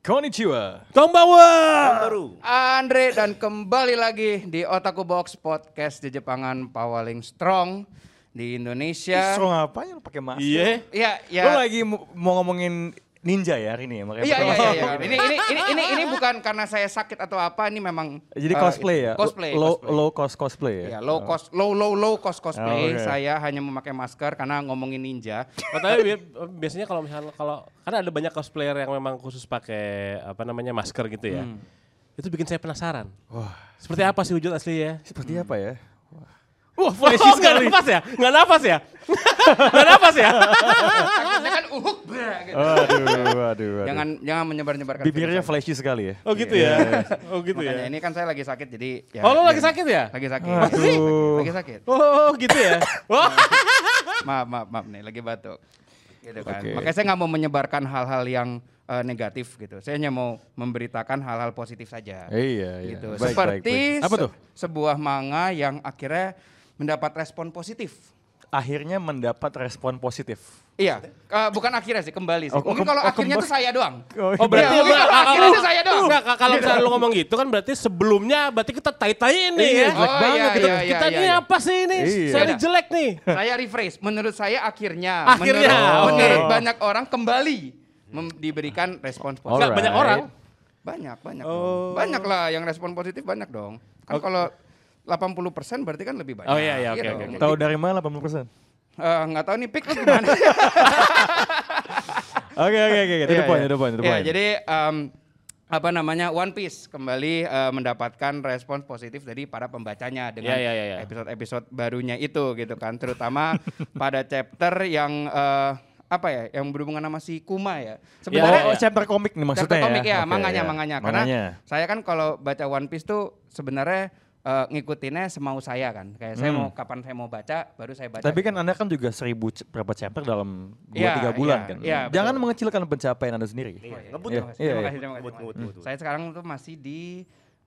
Konnichiwa. Konbanwa. baru. Andre dan kembali lagi di Otaku Box Podcast di Jepangan paling strong di Indonesia. Strong apa yang pakai masker? Iya. Iya, ya. Lo lagi mau ngomongin ninja ya hari ini ya? Makanya Iya, iya, iya, iya. Ini, ini, ini, ini, ini bukan karena saya sakit atau apa, ini memang Jadi eh, cosplay ya? Cosplay. Low, cosplay. low cost cosplay ya? Ya, low cost, low, low, low cost Oh, cosplay. oke. Saya hanya memakai masker karena ngomongin ninja. Oh, tapi bi- biasanya kalau misalnya kalau karena ada banyak cosplayer yang memang khusus pakai apa namanya masker gitu ya. Itu bikin saya penasaran. Wah, Seperti apa sih wujud aslinya? seperti apa ya? Wah, flashy oh, sekali. Nggak nafas ya? Nggak nafas ya? Nggak nafas ya? Takutnya kan uhuk, gitu. Waduh, waduh, waduh. Jangan jangan menyebar-nyebarkan. Bibirnya flashy sekali ya? Oh gitu ya? Oh gitu Makanya ya? ini kan saya lagi sakit jadi ya, Oh lo lagi sakit ya? Lagi sakit. Aduh. Lagi sakit. Oh gitu ya? Wah. maaf maaf maaf nih lagi batuk gitu kan Oke. makanya saya nggak mau menyebarkan hal-hal yang eh, negatif gitu saya hanya mau memberitakan hal-hal positif saja Iya, iya. gitu Baik, baik, seperti baik. Apa se- tuh? sebuah manga yang akhirnya mendapat respon positif Akhirnya mendapat respon positif. iya eh, bukan akhirnya sih kembali sih Oh, oh, mungkin kalau oh, akhirnya tuh saya doang Oh, Oh berarti Iya, mungkin kalau Mbak, akhirnya itu saya doang. Enggak, kalau misalnya lu ngomong gitu kan berarti sebelumnya berarti kita tai-taiin nih Iya, ya. jelek Oh, banget iya, itu. iya, Kita iya, ini iya. apa sih ini? Iya. Saya ini Iya. jelek nih. saya rephrase menurut saya akhirnya Akhirnya, menurut, oke. menurut banyak orang kembali mem- diberikan respon positif Enggak, banyak orang. Banyak, banyak Oh. dong. Banyak lah yang respon positif banyak dong. Kan kalau 80% berarti kan lebih banyak. Oh, iya, iya, oke, Iya oke, dong. oke. Tahu dari mana 80%? Eh, nggak tahu nih pick lu gimana. Oke, oke, oke. Itu Iya, the point, iya. itu the point, itu Iya, point. jadi em, apa namanya One Piece kembali eh, mendapatkan respon positif dari para pembacanya dengan Iya, iya, iya, iya. episode-episode barunya itu gitu kan, terutama pada chapter yang eh, apa ya, yang berhubungan sama si Kuma ya. Oh, Sebenarnya oh, chapter komik nih maksudnya Chapter komik ya, Oke, manganya, iya. manganya. Karena Manganya. saya kan kalau baca One Piece tuh sebenarnya eh, ngikutinnya semau saya kan. Kayak saya Hmm. mau kapan saya mau baca, baru saya baca. Tapi kan Anda kan juga seribu c- berapa chapter dalam 2-3 Iya, bulan iya, kan. iya, Jangan betul. mengecilkan pencapaian Anda sendiri. Iya, ngebut Iya, ya. Terima kasih, iya, terima iya. kasih, Ngebut. Saya sekarang tuh masih di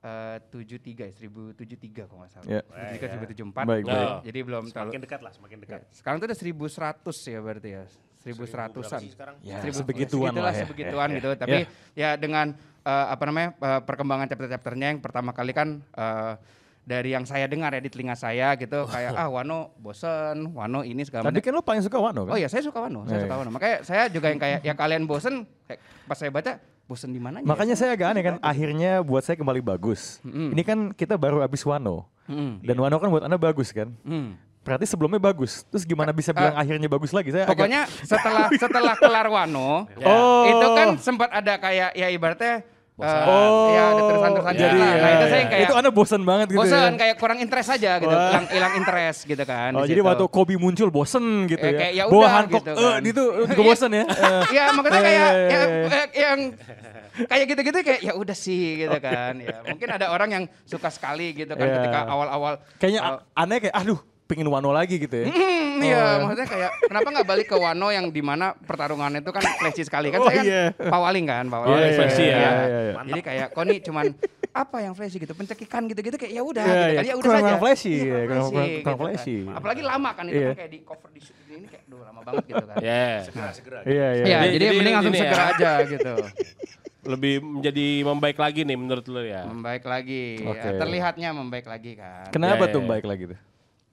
eh, 73 ya, 1073 kalau nggak salah. Iya. 73 1074. Baik, baik. Jadi belum terlalu Semakin dekat lah, semakin dekat. Ya, Sekarang tuh udah 1100 ya berarti ya. 1100-an. berapa sih sekarang? Ya, Seribu- sebegituan segitulah, lah ya. sebegituan Ya, gitu. ya. Tapi Ya. ya dengan eh, apa namanya eh, perkembangan chapter-chapternya yang pertama kali kan eh, dari yang saya dengar ya di telinga saya gitu kayak ah Wano bosen, Wano ini segala Tadi macam. kan lo paling suka Wano kan? Oh iya saya suka Wano, Iya, saya suka iya. Wano. Makanya saya juga yang kayak ya kalian bosen kayak pas saya baca bosen di mananya. Makanya saya agak aneh kan, akhirnya buat saya kembali bagus. Ini kan kita baru habis Wano. Hmm. Dan Wano kan buat Anda bagus kan? Hmm. Berarti sebelumnya bagus. Terus gimana bisa bilang akhirnya bagus lagi? Saya agak- Pokoknya setelah setelah kelar Wano, Oh. itu kan sempat ada kayak ya ibaratnya eh, Oh, ya ada tulisan-tulisan jadi lah. Nah, ya, itu saya ya. yang kayak itu Anda bosan banget gitu bosen ya? kayak kurang interest aja gitu, hilang hilang interest gitu kan. Oh, di jadi situ. waktu Kobe muncul bosen gitu Ya, ya? kayak ya Bawa udah Hancock, gitu eh, kan. itu juga bosen ya? Eh. ya makanya Eh, kayak eh, ya, eh. eh, yang kayak gitu-gitu kayak ya udah sih gitu kan. Ya mungkin ada orang yang suka sekali gitu kan Iya. ketika awal-awal Kayaknya aneh kayak, aduh pengen Wano lagi gitu ya? Hmm, iya, Oh. maksudnya kayak kenapa nggak balik ke Wano yang di mana pertarungannya itu kan flashy sekali kan Oh, saya kan iya. pawaling kan, pawaling. Oh, iya, flashy ya. iya, iya, iya. Jadi kayak kok nih cuman apa yang flashy gitu, pencekikan gitu-gitu kayak ya udah Iya, gitu iya. kan, ya udah Kurang- saja. kurang flashy, Iya, iya, kurang- kurang- kurang gitu kan. flashy. Apalagi lama kan itu Iya. kan kayak di cover di ini kayak duh lama banget gitu kan. Ya. Segera, segera. Iya, iya. Iya, Jadi- jadi, jadi mending langsung ya. segera aja gitu. Lebih menjadi membaik lagi nih menurut lu ya. Membaik lagi. Oke. Ya, terlihatnya membaik lagi kan. Kenapa Iya, tuh iya, baik lagi tuh?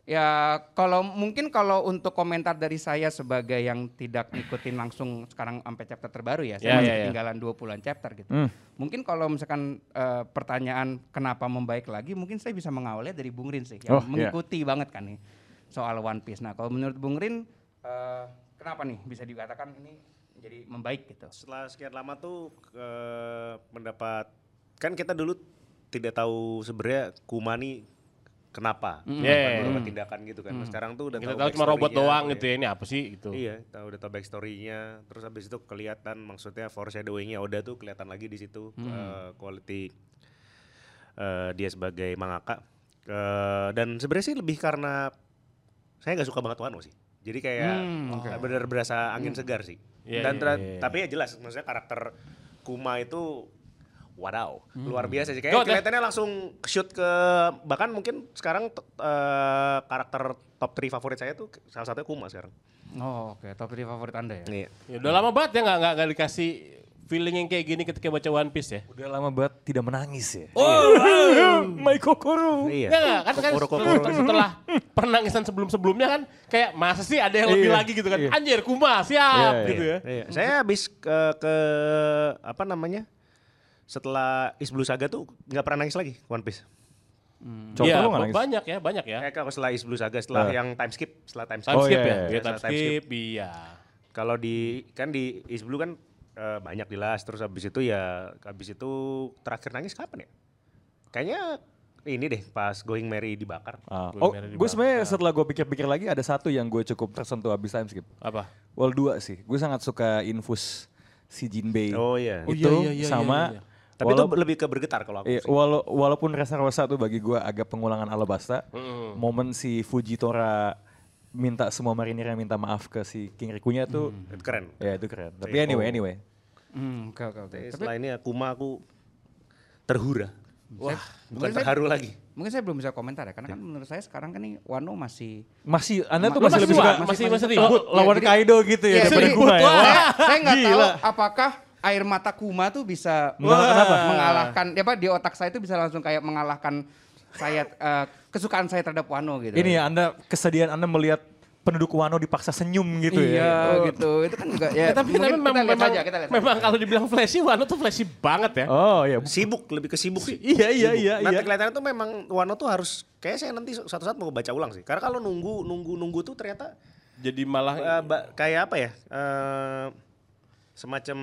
Ya kalau mungkin kalau untuk komentar dari saya sebagai yang tidak ngikutin langsung sekarang sampai chapter terbaru ya, Ya, saya masih ya, ya. ketinggalan 20-an chapter gitu. Hmm. Mungkin kalau misalkan eh, pertanyaan kenapa membaik lagi, mungkin saya bisa mengawalnya dari Bung Rin sih, yang Oh, iya. mengikuti banget kan nih soal One Piece. Nah kalau menurut Bung Rin, eh, kenapa nih bisa dikatakan ini jadi membaik gitu? Setelah sekian lama tuh eh, mendapat kan kita dulu tidak tahu sebenarnya Kumani kenapa, Mm. Yeah. Beberapa tindakan gitu kan. Nah, Sekarang tuh udah Kita tahu cuma robot doang gitu ya. Ini apa sih gitu. Iya, tahu udah tahu backstory-nya. Terus habis itu kelihatan maksudnya foreshadowing-nya Oda tuh kelihatan lagi di situ eh, quality eh, dia sebagai mangaka. Eh, dan sebenarnya sih lebih karena saya nggak suka banget Wano sih. Jadi kayak Hmm, oke. bener berasa angin segar sih. Iya, dan tra- iya, iya. tapi ya jelas maksudnya karakter Kuma itu Wadaw, luar biasa sih. Tuh, Kayak kelihatannya langsung shoot ke bahkan mungkin sekarang eh, karakter top 3 favorit saya tuh salah satunya Kuma sekarang. Oh oke, top 3 favorit anda ya? Iya. Ya udah lama banget ya nggak nggak nggak dikasih feeling yang kayak gini ketika baca One Piece ya? Udah lama banget tidak menangis ya. Oh, My Kokoro. Iya. Enggak, enggak, kan, kan Kokoro-kokoro. setelah, setelah penangisan sebelum-sebelumnya kan kayak masa sih ada yang lebih Iya, lagi gitu kan. iya. Anjir, Kuma, siap Iya, gitu ya. Iya. Saya habis ke, ke apa namanya? Setelah Is Blue Saga tuh nggak pernah nangis lagi One Piece. Chopper Iya, lu nggak nangis? banyak ya, banyak ya. Eh kalau setelah Is Blue Saga setelah Eh. yang time skip, setelah time skip. Time Oh, skip iya, ya? iya, Iya, iya. time Time skip, iya. Kalau di kan di Is Blue kan eh, banyak di last terus habis itu ya habis itu terakhir nangis kapan ya? Kayaknya ini deh pas Going Merry dibakar. Ah. Oh, gue sebenarnya setelah gue pikir-pikir lagi ada satu yang gue cukup tersentuh abis time skip. Apa? Wall 2 sih. Gue sangat suka infus si Jinbei. Oh iya. Oh, itu iya, iya, iya, sama iya, iya. Tapi wala- itu lebih ke bergetar kalau aku. Iya, sih. wala- walaupun Rasa Rosa tuh bagi gue agak pengulangan Alabasta, Mm. momen si Fujitora minta semua marinir yang minta maaf ke si King Rikunya tuh, Itu keren. ya itu keren. Tapi Iya. anyway, Oh. anyway. Hmm, oke oke oke. Tapi Tapi setelah ini Akuma aku terhura. Wah, bukan mungkin saya- terharu lagi. mungkin saya belum bisa komentar ya karena kan menurut saya sekarang kan nih Wano masih Masih, Anda tuh Ma- masih masih lebih suka, masih- masih la- ribut. lawan Ya, Kaido gitu ya Iya, daripada jadi- Kuma ya. Wah. saya, saya nggak tahu apakah air mata Kuma tuh bisa Mengalahkan apa? mengalahkan ya apa di otak saya itu bisa langsung kayak mengalahkan saya eh, kesukaan saya terhadap Wano gitu. Ini ya Anda kesedihan Anda melihat penduduk Wano dipaksa senyum gitu iya, ya. gitu. Itu kan juga ya. Ya, tapi, tapi mungkin memang, kita lihat memang, aja, kita lihat. memang kalau dibilang flashy, Wano tuh flashy banget ya. Oh iya. Sibuk, lebih ke sibuk sih. Iya, iya, Sibuk. iya, Nanti iya. kelihatannya tuh memang Wano tuh harus kayak saya nanti suatu saat mau baca ulang sih. Karena kalau nunggu nunggu nunggu tuh ternyata Jadi malah eh, ba- kayak apa ya? eh, semacam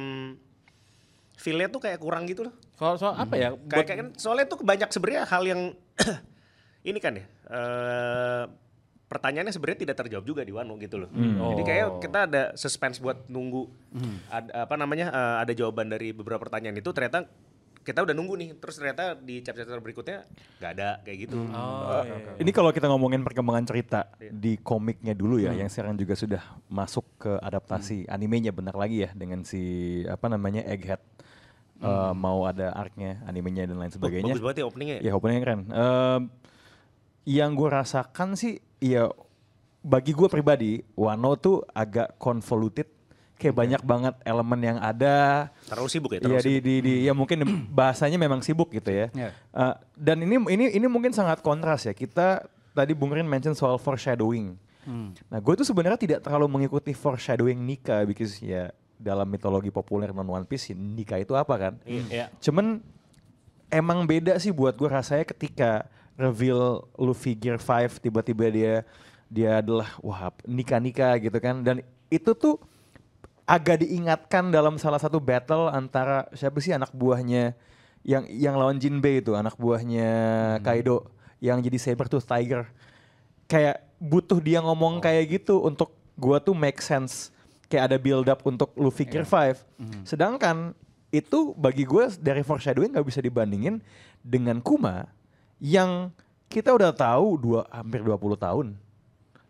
feel tuh kayak kurang gitu loh. kalau soal apa ya? Kayak, kayak kan soalnya tuh banyak sebenarnya hal yang ini kan ya. eh, pertanyaannya sebenarnya tidak terjawab juga di Wano gitu loh. Jadi kayak Oh. kita ada suspense buat nunggu ada, apa namanya eh, ada jawaban dari beberapa pertanyaan itu ternyata kita udah nunggu nih terus ternyata di chapter-chapter berikutnya nggak ada kayak gitu. Oh, iya, iya. Ini kalau kita ngomongin perkembangan cerita di komiknya dulu ya, yang sekarang juga sudah masuk ke adaptasi animenya benar lagi ya dengan si apa namanya Egghead Eh, mau ada arc-nya, animenya dan lain sebagainya. bagus banget ya openingnya. ya. Ya openingnya keren. Em, yang gue rasakan sih, ya bagi gue pribadi, Wano tuh agak convoluted, kayak banyak banget elemen yang ada. Terlalu sibuk ya, Iya di, sibuk. di, di- ya mungkin bahasanya memang sibuk gitu ya. Iya. Eh, dan ini ini ini mungkin sangat kontras ya. Kita tadi Bung Rin mention soal foreshadowing. Nah gue tuh sebenarnya tidak terlalu mengikuti foreshadowing Nika, because ya dalam mitologi populer non One Piece Nika itu apa kan? Iya. Cuman emang beda sih buat gue rasanya ketika reveal Luffy Gear 5 tiba-tiba dia dia adalah wah Nika-Nika gitu kan dan itu tuh agak diingatkan dalam salah satu battle antara siapa sih anak buahnya yang yang lawan Jinbei itu anak buahnya Kaido yang jadi saber tooth tiger. Kayak butuh dia ngomong kayak gitu untuk gua tuh make sense. Kayak ada build up untuk Luffy Gear 5 sedangkan itu bagi gue dari foreshadowing nggak bisa dibandingin dengan Kuma yang kita udah tahu dua hampir 20 tahun.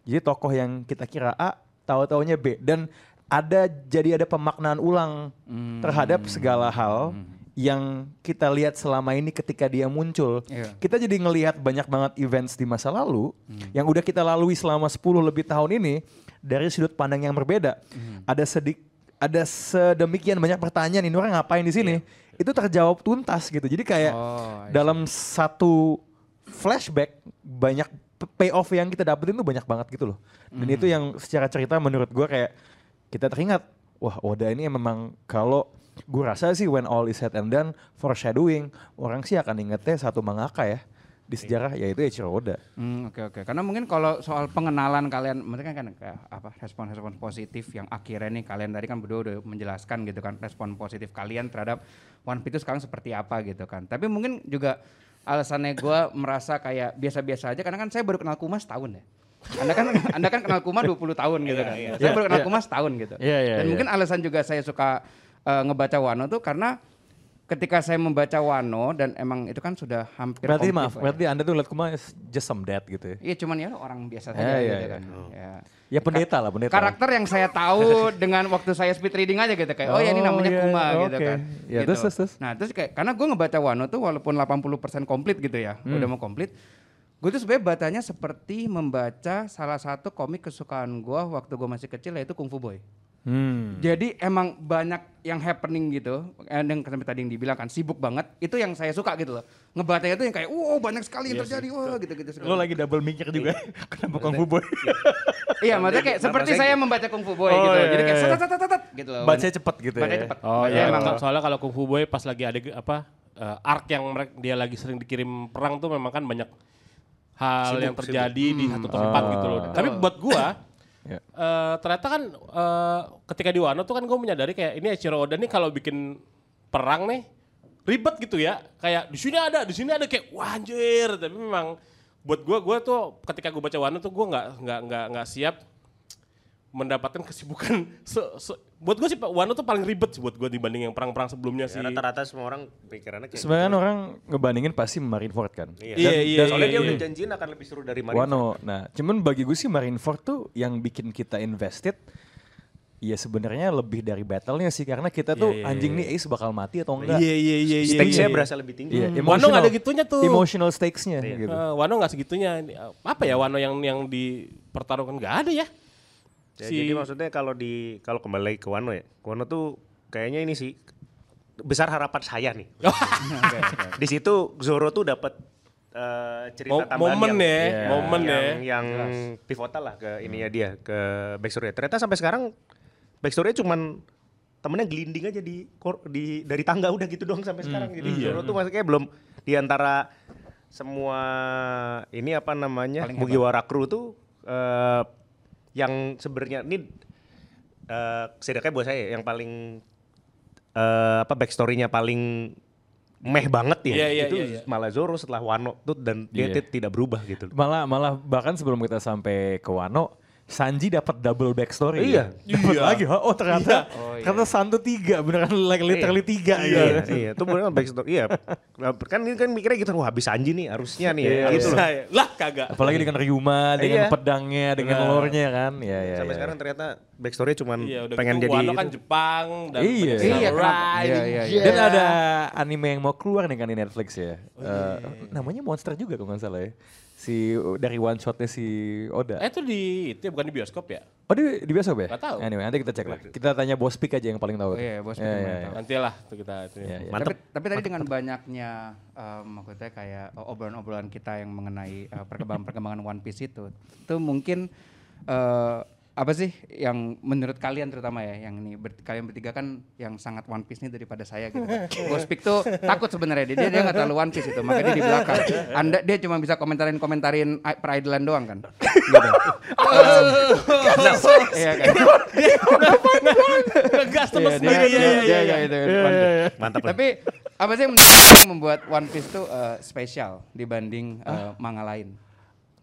Jadi tokoh yang kita kira A tahu-taunya B. Dan ada jadi ada pemaknaan ulang terhadap segala hal yang kita lihat selama ini ketika dia muncul. Iya. Kita jadi ngelihat banyak banget events di masa lalu yang udah kita lalui selama 10 lebih tahun ini dari sudut pandang yang berbeda. Ada sedik ada sedemikian banyak pertanyaan ini orang ngapain di sini? Itu terjawab tuntas gitu. Jadi kayak Oh, dalam satu flashback banyak payoff yang kita dapetin tuh banyak banget gitu loh. Dan itu yang secara cerita menurut gue kayak kita teringat, wah Oda ini memang kalau gue rasa sih when all is said and done foreshadowing orang sih akan ingetnya satu mangaka ya di sejarah yaitu Eiichiro Oda. Hmm, oke oke. Karena mungkin kalau soal pengenalan kalian, mereka kan kayak apa respon-respon positif yang akhirnya nih kalian tadi kan berdua udah menjelaskan gitu kan respon positif kalian terhadap One Piece itu sekarang seperti apa gitu kan. Tapi mungkin juga alasannya gue merasa kayak biasa-biasa aja karena kan saya baru kenal Kuma setahun ya. Anda kan Anda kan kenal Kuma 20 tahun gitu kan. Saya Iya, baru kenal iya. Kuma setahun gitu. Iya, iya, Dan iya. mungkin alasan juga saya suka eh, ngebaca Wano tuh karena ketika saya membaca Wano dan emang itu kan sudah hampir Berarti komplit maaf, ya. berarti anda tuh lihat Kuma just some dead gitu ya. Iya cuman ya orang biasa saja ya, gitu ya. kan. Ya. Ya pendeta lah pendeta. Karakter yang saya tahu dengan waktu saya speed reading aja gitu kayak oh, ya ini Oh, namanya iya, Kuma oke. gitu kan. Ya, Gitu. terus, terus, terus. Nah, terus kayak karena gue ngebaca Wano tuh walaupun 80% komplit gitu ya, Hmm. udah mau komplit. Gue tuh sebenarnya bacanya seperti membaca salah satu komik kesukaan gue waktu gue masih kecil yaitu Kung Fu Boy. Hmm. Jadi emang banyak yang happening gitu, eh, yang sampai tadi yang dibilang kan sibuk banget. Itu yang saya suka gitu loh. Ngebatanya itu yang kayak, wow banyak sekali yang terjadi, wah gitu-gitu. Lo lagi double mikir juga. Kenapa Kung Fu Boy? Iya, maksudnya kayak Nama seperti saya gitu. membaca Kung Fu Boy Oh, gitu. iya, Jadi kayak iya. tet tet tet tet gitu loh. Bacanya cepet gitu Bacanya ya. cepet. Oh iya, emang so- soalnya kalau Kung Fu Boy pas lagi ada apa eh, arc yang mereka dia lagi sering dikirim perang tuh memang kan banyak hal Sibuk, yang terjadi di Hmm. satu tempat gitu loh. Tapi buat gua Ya. eh, ternyata kan eh, ketika di Wano tuh kan gue menyadari kayak ini Eiichiro Oda nih kalau bikin perang nih ribet gitu ya. Kayak di sini ada, di sini ada kayak wah anjir. Tapi memang buat gua gua tuh ketika gue baca Wano tuh gua nggak nggak nggak nggak siap mendapatkan kesibukan se- se- buat gue sih Pak Wano tuh paling ribet sih buat gue dibanding yang perang-perang sebelumnya sih. Ya, Rata-rata semua orang pikirannya kayak Sebenarnya gitu. orang ngebandingin pasti Marineford kan. Iya, Iya, Dan- iya, dan Soalnya iya, dia iya. udah janjiin akan lebih seru dari Marineford. Wano. Nah, cuman bagi gue sih Marineford tuh yang bikin kita invested ya sebenarnya lebih dari battle-nya sih karena kita tuh Iya, iya, anjing iya. nih Ace bakal mati atau enggak. Iya iya iya iya. Stakes-nya iya. berasa lebih tinggi. Iya, Wano nggak ada gitunya tuh. Emotional stakes-nya gitu. Eh, Wano nggak segitunya. Eh, Apa ya Wano yang yang dipertaruhkan nggak ada ya? Ya, Si- Jadi maksudnya kalau di kalau kembali lagi ke Wano ya, Wano tuh kayaknya ini sih besar harapan saya nih. di situ Zoro tuh dapat eh, cerita Mo- tambahan momen yang, ya, Iya. momen ya. yang, yang pivotal lah ke ininya dia ke backstory. Ternyata sampai sekarang backstory cuman temennya gelinding aja di kor- di dari tangga udah gitu doang sampai sekarang. Jadi Iya. Zoro tuh maksudnya belum di antara semua ini apa namanya Paling Mugiwara Crew tuh eh, yang sebenarnya ini eh setidaknya buat saya yang paling eh, apa backstory-nya paling meh banget ya Iya, iya, itu iya, iya. malah Zoro setelah Wano tuh dan dia Iya. ti- tidak berubah gitu. Malah malah bahkan sebelum kita sampai ke Wano, Sanji dapat double backstory. Iya. ya. Dapat Iya. lagi. Oh ternyata Oh, iya. ternyata Santu tiga beneran like literally tiga Iya, gitu. iya, itu benar backstory. Iya. Nah, kan ini kan mikirnya gitu, wah habis Sanji nih harusnya nih ya, Iya, gitu loh. Saya- Lah kagak. Apalagi dengan Ryuma, dengan Iya. pedangnya, dengan Benar. lore-nya kan. Iya, iya. Sampai iya. sekarang ternyata backstory cuman Iya udah pengen gitu jadi Wano kan itu. Jepang dan Iya. Iya? Iya, iya, iya. Dan ada anime yang mau keluar nih kan di Netflix ya. Eh, namanya Monster juga kalau nggak salah ya. Si dari one shotnya si Oda. Eh itu di itu ya, bukan di bioskop ya? Oh di, di bioskop ya? Nggak tahu. Anyway, nanti kita cek lah. Kita tanya Bos Pik aja yang paling tahu. Oh iya, Bos Pik Iya, yang iya, paling iya. tahu. Nantilah tuh kita itu. Iya, iya. Mantap. Tapi, tapi tadi dengan banyaknya um, maksudnya kayak obrolan-obrolan kita yang mengenai uh, perkembangan-perkembangan One Piece itu, itu mungkin uh, apa sih yang menurut kalian terutama ya, yang ini ber- kalian bertiga kan yang sangat One Piece nih daripada saya gitu. kan. Bos Pik tuh takut sebenarnya dia dia nggak terlalu One Piece itu, makanya dia di belakang. Anda dia cuma bisa komentarin komentarin peridolan doang kan. Gitu. Um, Iya kan. Ngegas Iya, dia- sendiri. dia- Iya, iya, iya. Piece. Mantap. Tapi apa sih yang membuat One Piece tuh uh, spesial dibanding uh, manga lain?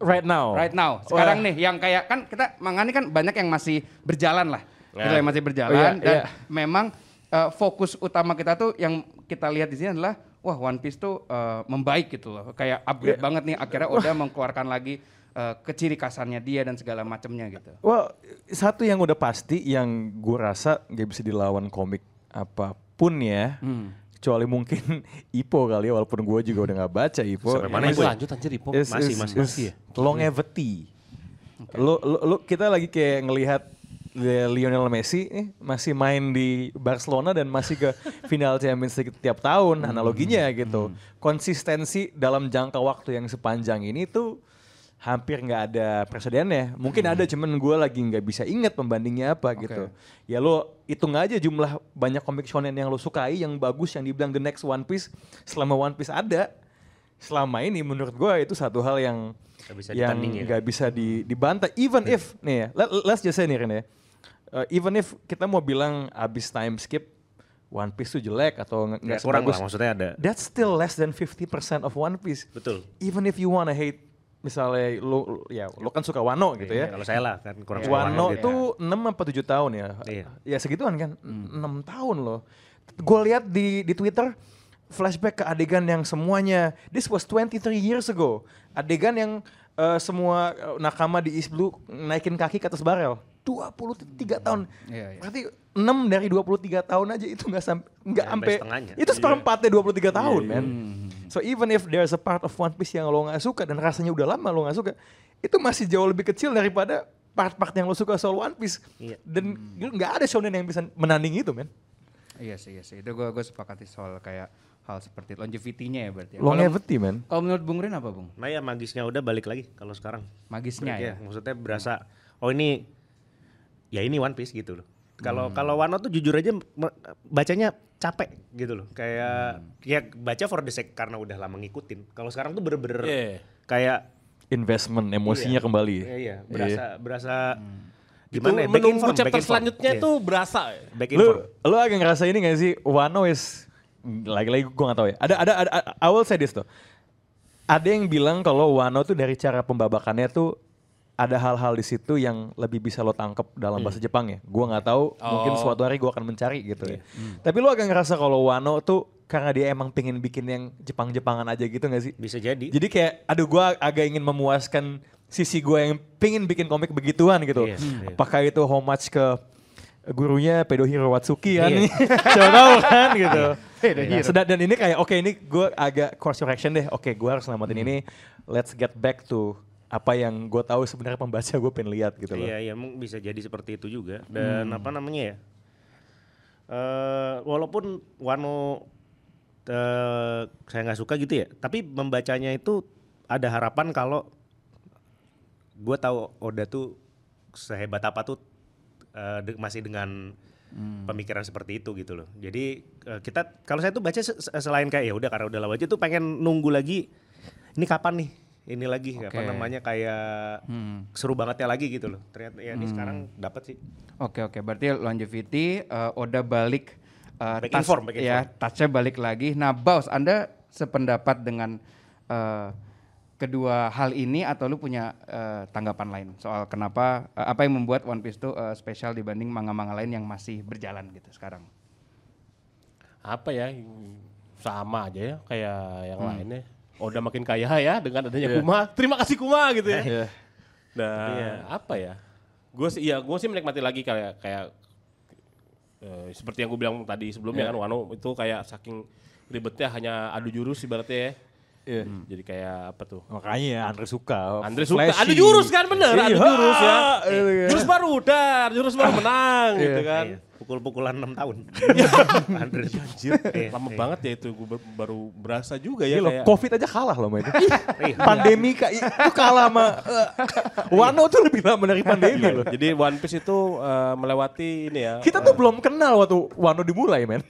Right now. Right now, sekarang nih yang kayak kan kita manga ini kan banyak yang masih berjalan lah, gitu Nah. yang masih berjalan Oh, iya, dan iya. memang uh, fokus utama kita tuh yang kita lihat di sini adalah wah One Piece tuh uh, membaik gitu loh, kayak upgrade banget nih akhirnya udah mengeluarkan lagi uh, keciri kasannya dia dan segala macamnya gitu. Well, satu yang udah pasti yang gue rasa gak bisa dilawan komik apa pun ya. Hmm. Kecuali mungkin Ipo kali ya, walaupun gue juga udah gak baca Ipo. Sampai mana Masih Ipo? lanjut anjir Ipo. Is- Masih, is- masih, is masih ya? Longevity. Lo, lo, lo- kita lagi kayak ngelihat Lionel Messi eh, masih main di Barcelona dan masih ke final Champions League tiap tahun analoginya gitu. Konsistensi dalam jangka waktu yang sepanjang ini tuh hampir nggak ada presidennya. Mungkin ada cuman gue lagi nggak bisa ingat pembandingnya apa gitu. Ya lo hitung aja jumlah banyak komik shonen yang lo sukai yang bagus yang dibilang the next One Piece selama One Piece ada selama ini menurut gue itu satu hal yang Nggak bisa yang ya. nggak bisa di, dibantah even if nih ya let, let's just say nih Ren ya Uh, even if kita mau bilang abis time skip One Piece tuh jelek atau nggak Ya, kurang lah maksudnya ada. that's still less than 50% of One Piece Betul. even if you wanna hate misalnya lo ya lo kan suka Wano gitu Iya, ya Kalau saya lah kan kurang suka Wano gitu. itu 6 apa 7 tahun ya. Iya. Ya segituan kan. 6 tahun loh. Gue lihat di di Twitter flashback ke adegan yang semuanya this was 23 years ago. Adegan yang eh, semua eh, nakama di East Blue naikin kaki ke atas barel. 23 tahun. Iya, iya. Berarti 6 dari 23 tahun aja itu nggak sampai nggak sampai itu seperempatnya 23 tahun, Iya, man. So even if there's a part of One Piece yang lo nggak suka dan rasanya udah lama lo nggak suka, itu masih jauh lebih kecil daripada part-part yang lo suka soal One Piece. Iya. Dan nggak ada shonen yang bisa menanding itu, men. Iya sih, iya sih. Itu gue gue sepakati soal kayak hal seperti longevity-nya ya berarti. ya. Longevity, men. Kalau menurut Bung Rin apa Bung? Nah ya magisnya udah balik lagi kalau sekarang. Magisnya ya. Break Maksudnya berasa oh ini ya ini One Piece gitu loh. Kalau kalau Wano tuh jujur aja bacanya capek gitu loh. Kayak ya baca for the sake karena udah lama ngikutin. Kalau sekarang tuh bener-bener Iya. kayak Investment, emosinya Iya. kembali. Iya, iya, berasa berasa Itu gimana ya? Back menunggu inform, chapter selanjutnya Iya, tuh berasa. back Lu inform. lu agak ngerasa ini gak sih Wano is lagi-lagi gue gak tahu ya. Ada ada ada I will say this tuh. Ada yang bilang kalau Wano tuh dari cara pembabakannya tuh ada hal-hal di situ yang lebih bisa lo tangkep dalam bahasa Jepang ya. Gua nggak tahu, mungkin Oh. suatu hari gua akan mencari gitu ya. Tapi lu agak ngerasa kalau Wano tuh karena dia emang pengen bikin yang Jepang-Jepangan aja gitu gak sih? Bisa jadi. Jadi kayak, aduh gue agak ingin memuaskan sisi gue yang pengen bikin komik begituan gitu. Iya, iya. Apakah itu homage ke gurunya Pedohiro Watsuki kan? Iya. Siapa tahu kan gitu. Nah, sedang- dan ini kayak, oke ini gue agak course correction deh. Oke gue harus selamatin ini. Let's get back to apa yang gue tahu sebenarnya pembaca gue pengen lihat gitu loh. Iya, iya, mung- bisa jadi seperti itu juga. Dan apa namanya ya? eh walaupun Wano eh saya nggak suka gitu ya, tapi membacanya itu ada harapan kalau gue tahu Oda tuh sehebat apa tuh eh, de- masih dengan pemikiran seperti itu gitu loh. Jadi eh, kita kalau saya tuh baca se- selain kayak ya udah karena udah lama aja tuh pengen nunggu lagi ini kapan nih ini lagi apa Oke. namanya kayak Hmm. seru bangetnya lagi gitu loh. Ternyata ya ini sekarang dapat sih. Oke oke, berarti longevity eh, Oda balik eh, Back touch- inform, back ya, touchnya balik lagi. Nah, Baus, Anda sependapat dengan eh, kedua hal ini atau lu punya eh, tanggapan lain soal kenapa eh, apa yang membuat One Piece itu eh, spesial dibanding manga-manga lain yang masih berjalan gitu sekarang? Apa ya? Sama aja ya kayak yang Hmm. lainnya. Oda makin kaya ya dengan adanya Iya. Kuma. Terima kasih Kuma gitu ya. Iya. Nah, Iya. apa ya? Gue sih, ya gue sih menikmati lagi kayak kayak eh, seperti yang gue bilang tadi sebelumnya Iya. kan Wano itu kayak saking ribetnya hanya adu jurus ibaratnya ya. Iya. Jadi kayak apa tuh? Makanya Andre suka. Andre suka Flashy. adu jurus kan bener, Iya. adu jurus ya. Iya, iya. Jurus baru dar, jurus baru menang gitu kan. Iya, Pukul-pukulan 6 tahun. Andre Anjir, Iya, lama iya. banget ya itu gue baru berasa juga ya Gila, kayak Covid aja kalah loh itu. Iya. pandemi kak, itu kalah sama eh, Wano tuh lebih lama dari pandemi loh. Jadi One Piece itu eh, melewati ini ya. Kita tuh belum kenal waktu Wano dimulai men.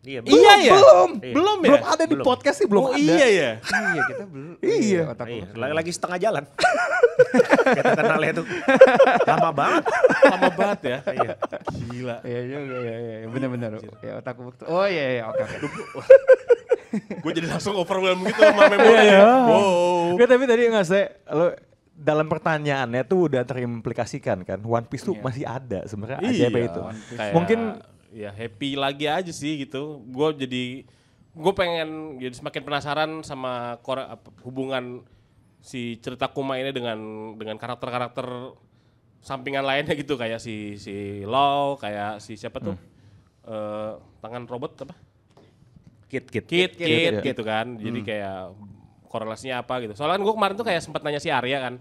Iya, Iya ya? Belum, Iya. belum, ya? belum ada di Belum. podcast sih belum oh ada. iya ya. iya, kita belum. Iya. otak Iya, lagi, setengah jalan. Kita kenalnya tuh lama banget. Lama banget ya. Iya. Gila. Iya, iya, iya, iya, iya, benar-benar. Ya otakku. Oh iya, iya, oke, oke. Gue jadi langsung overwhelmed gitu sama memori. Iya. wow. Nggak, tapi tadi nggak saya, lo dalam pertanyaannya tuh udah terimplikasikan kan, One Piece tuh Iya. masih ada sebenarnya Iya. ajaib itu. Kayak, Mungkin ya happy lagi aja sih gitu. Gue jadi gue pengen jadi semakin penasaran sama kore- apa, hubungan si cerita Kuma ini dengan dengan karakter-karakter sampingan lainnya gitu kayak si si Law, kayak si siapa tuh? Eh, tangan robot apa? Kit, kit. Kit, Kit, Kit, gitu kan. Jadi kayak korelasinya apa gitu. Soalnya kan gue kemarin tuh kayak sempat nanya si Arya kan.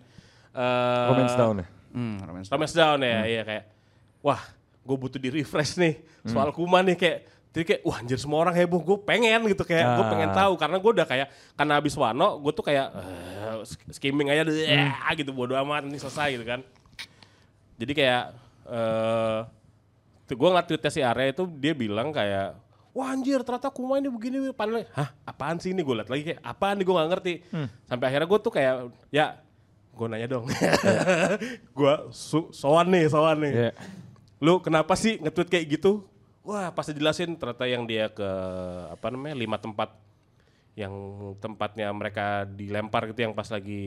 Eh, Romance Down ya. Hmm, romance. Romance Down ya, iya kayak wah gue butuh di refresh nih soal Kuma nih kayak jadi kayak wah anjir semua orang heboh gue pengen gitu kayak gue Ah. pengen tahu karena gue udah kayak karena habis Wano gue tuh kayak sk- skimming aja deh gitu bodo amat ini selesai gitu kan. Jadi kayak eh tuh gue ngeliat tweetnya si Arya itu dia bilang kayak wah anjir ternyata Kuma ini begini panel hah apaan sih ini? Gue liat lagi kayak apaan nih? Gue nggak ngerti. Sampai akhirnya gue tuh kayak ya gue nanya dong. Gue su- sowan nih sowan nih. Iya. Lu kenapa sih nge-tweet kayak gitu wah pas dijelasin ternyata yang dia ke apa namanya lima tempat yang tempatnya mereka dilempar gitu yang pas lagi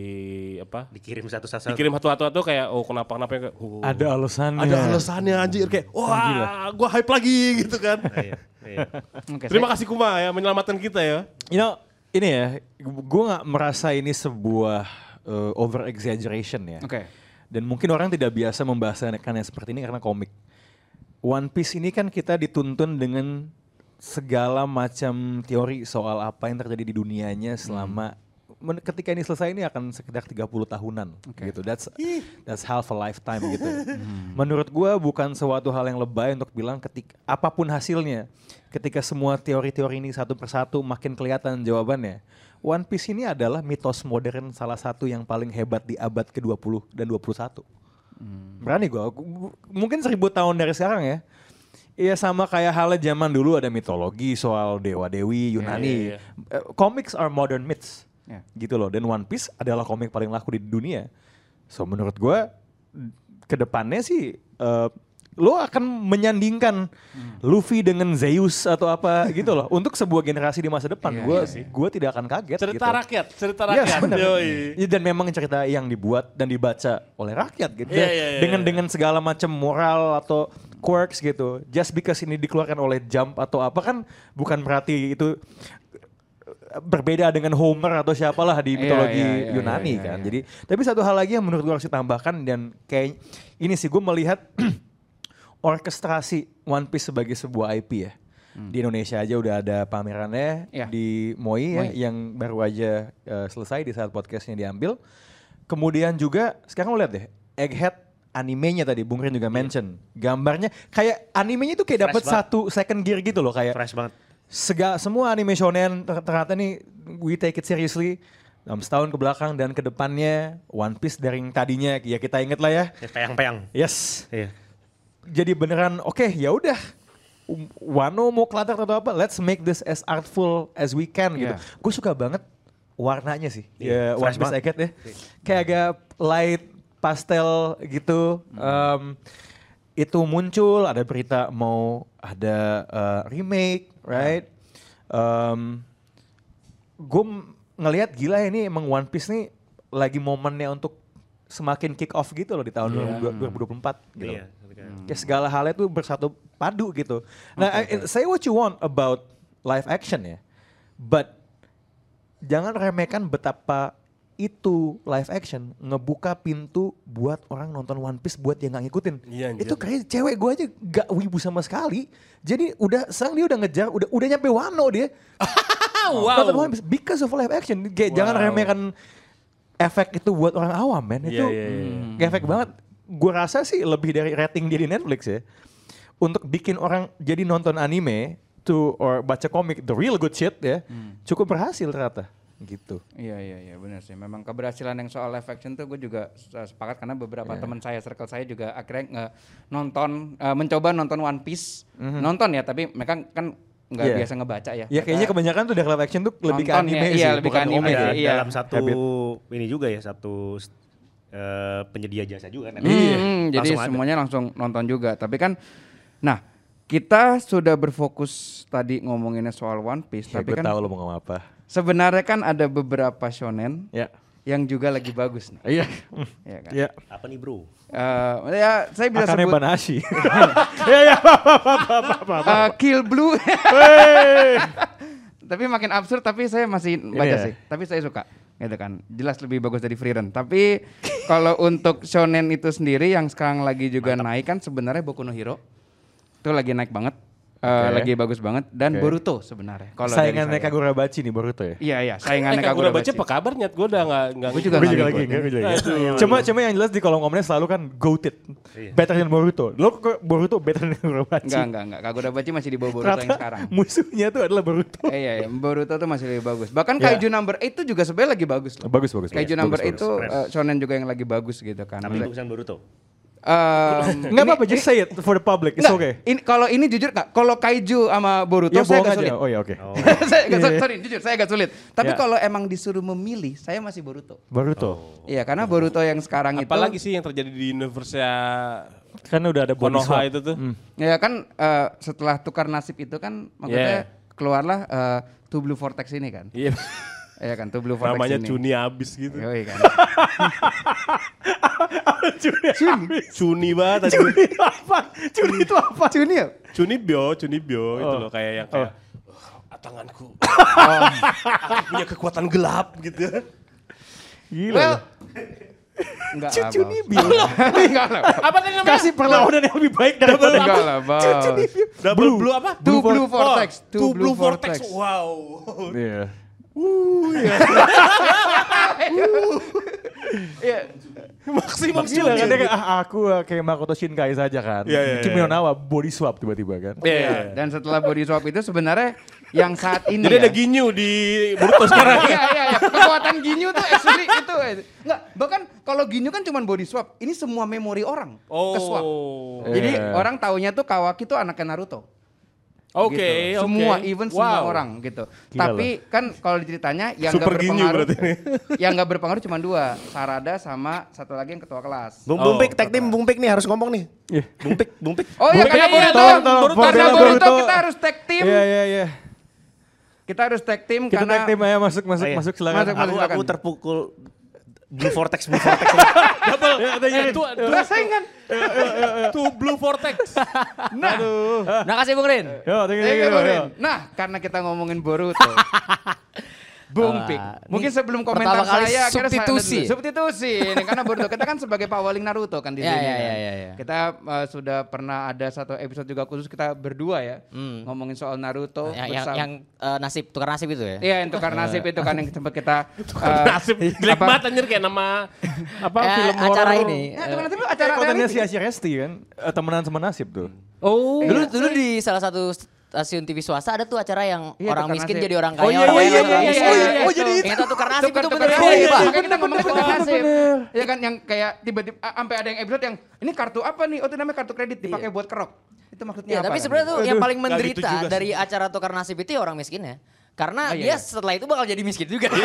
apa Dikirim satu-satu. dikirim satu-satu tuh kayak oh kenapa kenapa kayak oh, Ada alasannya. ada alasannya anjir kayak wah gua hype lagi gitu kan Iya, iya. Oke, terima saya- kasih Kuma ya menyelamatkan kita ya You know, ini ya, gue nggak merasa ini sebuah uh, over exaggeration ya. Oke. Dan mungkin orang tidak biasa membahasakannya seperti ini karena komik. One Piece ini kan kita dituntun dengan segala macam teori soal apa yang terjadi di dunianya selama men- ketika ini selesai ini akan sekitar 30 tahunan gitu. That's that's half a lifetime gitu. Menurut gua bukan suatu hal yang lebay untuk bilang ketika apa pun hasilnya, ketika semua teori-teori ini satu persatu makin kelihatan jawabannya. One Piece ini adalah mitos modern salah satu yang paling hebat di abad ke-20 dan 21. Berani gua. Gu- Mungkin seribu tahun dari sekarang ya. Iya sama kayak halnya zaman dulu ada mitologi soal dewa-dewi Yunani. iya, iya. Eh, Comics are modern myths. Ya. Gitu loh. Dan One Piece adalah komik paling laku di dunia. So menurut gua ke depannya sih eh, lo akan menyandingkan Luffy dengan Zeus atau apa gitu loh untuk sebuah generasi di masa depan. Iya, Gua iya gua tidak akan kaget Cerita gitu. rakyat, cerita Yes, rakyat. benar. Yoi. Ya, dan memang cerita yang dibuat dan dibaca oleh rakyat gitu. Iya, iya, iya, dengan iya. dengan segala macam moral atau quirks gitu. Just because ini dikeluarkan oleh Jump atau apa kan bukan berarti itu eh, berbeda dengan Homer atau siapalah di Iya, mitologi iya, iya, Yunani iya, iya, kan. iya. Jadi tapi satu hal lagi yang menurut gue harus ditambahkan dan kayak ini sih gue melihat orkestrasi One Piece sebagai sebuah IP ya. Di Indonesia aja udah ada pamerannya Iya. di MOI, ya MOI. yang baru aja eh, selesai di saat podcastnya diambil. Kemudian juga sekarang lo lihat deh Egghead animenya tadi Bung Rin juga mention gambarnya kayak animenya itu kayak dapat satu second gear gitu loh kayak Fresh banget. sega semua anime shonen ter- ternyata nih we take it seriously dalam setahun ke belakang dan ke depannya One Piece dari yang tadinya ya kita inget lah ya Ya, Peyang-peyang. yes Iya. Jadi beneran oke ya udah. Um, Wano mau kelatar atau apa let's make this as artful as we can gitu. Yeah. gue suka banget warnanya sih. Iya, ya One Piece ya. Kayak agak light pastel gitu. Em, itu muncul ada berita mau ada uh, remake right? Gue ngelihat gila ini emang One Piece nih lagi momennya untuk semakin kick off gitu loh di tahun 2024 gitu. Iya. Ketika- Kayak segala halnya tuh bersatu padu gitu. Nah, I- say what you want about live action ya. But jangan remehkan betapa itu live action ngebuka pintu buat orang nonton One Piece buat yang nggak ngikutin. Iya, itu kayak cewek gue aja gak wibu sama sekali. Jadi udah sekarang dia udah ngejar, udah udah nyampe Wano dia. Nonton One Piece because of live action. Kayak jangan Wow. remehkan efek itu buat orang awam, men. Itu Iya, iya, iya. nggak efek banget. Gue rasa sih lebih dari rating dia di Netflix ya. Untuk bikin orang jadi nonton anime to or baca komik the real good shit ya, cukup berhasil ternyata gitu. Iya iya iya benar sih. Memang keberhasilan yang soal live action tuh gue juga se- sepakat karena beberapa teman saya circle saya juga akhirnya nge nonton eh, mencoba nonton One Piece. Nonton ya tapi mereka kan nggak Iya. biasa ngebaca ya. Ya kayaknya kebanyakan tuh dari live action tuh lebih ke Nonton anime ya, sih, iya, lebih ke anime ya. iya. dalam satu Habit. ini juga ya satu eh, penyedia jasa juga kan. Hmm, jadi Langsung ada. semuanya langsung nonton juga. Tapi kan, nah kita sudah berfokus tadi ngomonginnya soal One Piece. Ya, tapi gue kan tahu lo mau ngomong apa. sebenarnya kan ada beberapa shonen Ya. yang juga lagi bagus nih. Iya. Ya kan? Iya. Apa nih bro? Eh, ya saya bisa Akane sebut Banashi. eh, Kill Blue. tapi makin absurd tapi saya masih baca Iya. sih. Tapi saya suka gitu kan. Jelas lebih bagus dari Free Run. Tapi kalau untuk shonen itu sendiri yang sekarang lagi juga naik kan sebenarnya Boku no Hero. Itu lagi naik banget. Eh, Oke. lagi bagus banget dan Oke. Boruto sebenarnya. Kalau Saingannya saya. Kagura Bachi nih Boruto ya. Iya iya, Eh, saingannya Kagura Kagura baca Bachi. apa kabar nyet? Gue udah nggak nggak. Gua juga Gue nggak juga lagi, gue juga lagi. Cuma cuma yang jelas di kolom komennya selalu kan goated, better than Boruto. Lo kok Boruto better than Kagura Bachi? Enggak enggak enggak. Kagura Bachi masih di bawah Boruto yang sekarang. musuhnya tuh adalah Boruto. Eh, iya, iya, Boruto tuh masih lebih bagus. Bahkan Ya. Kaiju number 8 itu juga sebenarnya lagi bagus loh. Bagus bagus. Kaiju number bagus, 8 itu eh, shonen juga yang lagi bagus gitu kan. Tapi bagusan Boruto. Em, Enggak ini- apa-apa, just say it for the public. It's Nggak, okay. Ini kalau ini jujur nggak? Kalau kaiju sama Boruto Ya saya agak aja. sulit. Oh ya oke. Oh. saya agak, Iya. sorry, jujur saya agak sulit. Tapi Ya. kalau emang disuruh memilih, saya masih Boruto. Boruto. Iya, karena Boruto yang sekarang itu Apalagi sih yang terjadi di universe ya Kan udah ada body Konoha itu tuh. Hmm. Ya kan eh, setelah tukar nasib itu kan maksudnya keluarlah eh, Two Blue Vortex ini kan. Iya. Iya kan, Two Blue Vortex Namanya ini. Cuni abis gitu. Yoi kan. Cuni. Cuni banget. Cuni itu apa? Cuni itu apa? Cuni ya? Cuni bio, Cuni bio itu Oh. loh kayak yang kayak "Ah, tanganku. Aku punya kekuatan gelap gitu. Gila. Well, loh. enggak lah. Cucu. Nibio. Enggak lah. Apa tadi namanya? Kasih perlawanan yang lebih baik daripada Enggak lah, Bang. Cucu Nibio. Double blue, apa? Two Blue Oh, Vortex. Two Blue Vortex. Vortex. Wow. Iya. Iya. Maksimum Gila kan dia kayak, ah aku ah, kayak Makoto Shinkai saja kan. Iya, iya, Kimi iya. no Na wa body swap tiba-tiba kan. Iya. Iya. Dan setelah body swap itu sebenarnya yang saat ini Jadi ya, ada Ginyu di Boruto sekarang. Iya iya iya. Kekuatan Ginyu tuh actually itu. Enggak, bahkan kalau Ginyu kan cuma body swap. Ini semua memori orang Oh. ke swap. Iya. Jadi orang taunya tuh Kawaki tuh anaknya Naruto. Oke, gitu. oke. Semua even semua Wow. orang gitu. Gila Tapi kan kalau ceritanya yang Super nggak Ginyu berpengaruh yang nggak berpengaruh cuma dua, Sarada sama satu lagi yang ketua kelas. Bung Oh, Bung Pik, tag team Bung Pik nih harus ngomong nih. Iya. Bung Pik, Bung Pik. Oh ya karena iya, Boruto, tolong, Boruto, karena Boruto, kita harus tag team. Iya iya iya. Kita harus tag team Kita karena tag team aja masuk masuk Oh, iya. masuk silakan. Masuk, masuk. Aku, aku terpukul Blue Vortex, Blue Vortex. Double. Eh, tuh, tuh, rasain kan. tuh Blue Vortex. Nah, Makasih Bung Rin. Yo, thank you, Thank thank you, you, Bung yo. Rin. Nah, karena kita ngomongin Boruto. Bung Pik. ini Mungkin sebelum komentar saya akhirnya saya- substitusi. substitusi. Ini karena Boruto kita kan sebagai pawaling Naruto kan di Ya, sini. ya, kan. ya, ya, ya. Kita uh, sudah pernah ada satu episode juga khusus kita berdua ya Hmm. ngomongin soal Naruto Yang, yang, bersama- yang eh, nasib tukar nasib itu ya. Iya, yang tukar nasib itu kan yang sempat kita uh, Nasib jelek banget anjir kayak nama apa Eh, film acara horor. ini. Ya, eh, tukar nasib itu acara Kontennya si Asia Resti kan, eh, temenan sama nasib tuh. Oh. dulu dulu di salah satu stasiun TV swasta ada tuh acara yang Iya, orang miskin nasib. jadi orang Oh, kaya. iya, orang iya, iya, iya, miskin. iya, iya, oh, jadi itu. Yang tukar nasib Tukar- itu bener. nasib. Iya, Iya, Pak. makanya kita ngomongin tukar nasib. Ya kan yang kayak tiba-tiba sampai ada yang episode yang ini kartu apa nih? Oh, itu namanya kartu kredit dipakai buat kerok. Itu maksudnya Iya, apa? tapi kan? sebenarnya tuh yang paling gitu menderita dari acara tukar nasib itu ya orang miskin ya. Karena Oh, iya, dia iya. setelah itu bakal jadi miskin juga.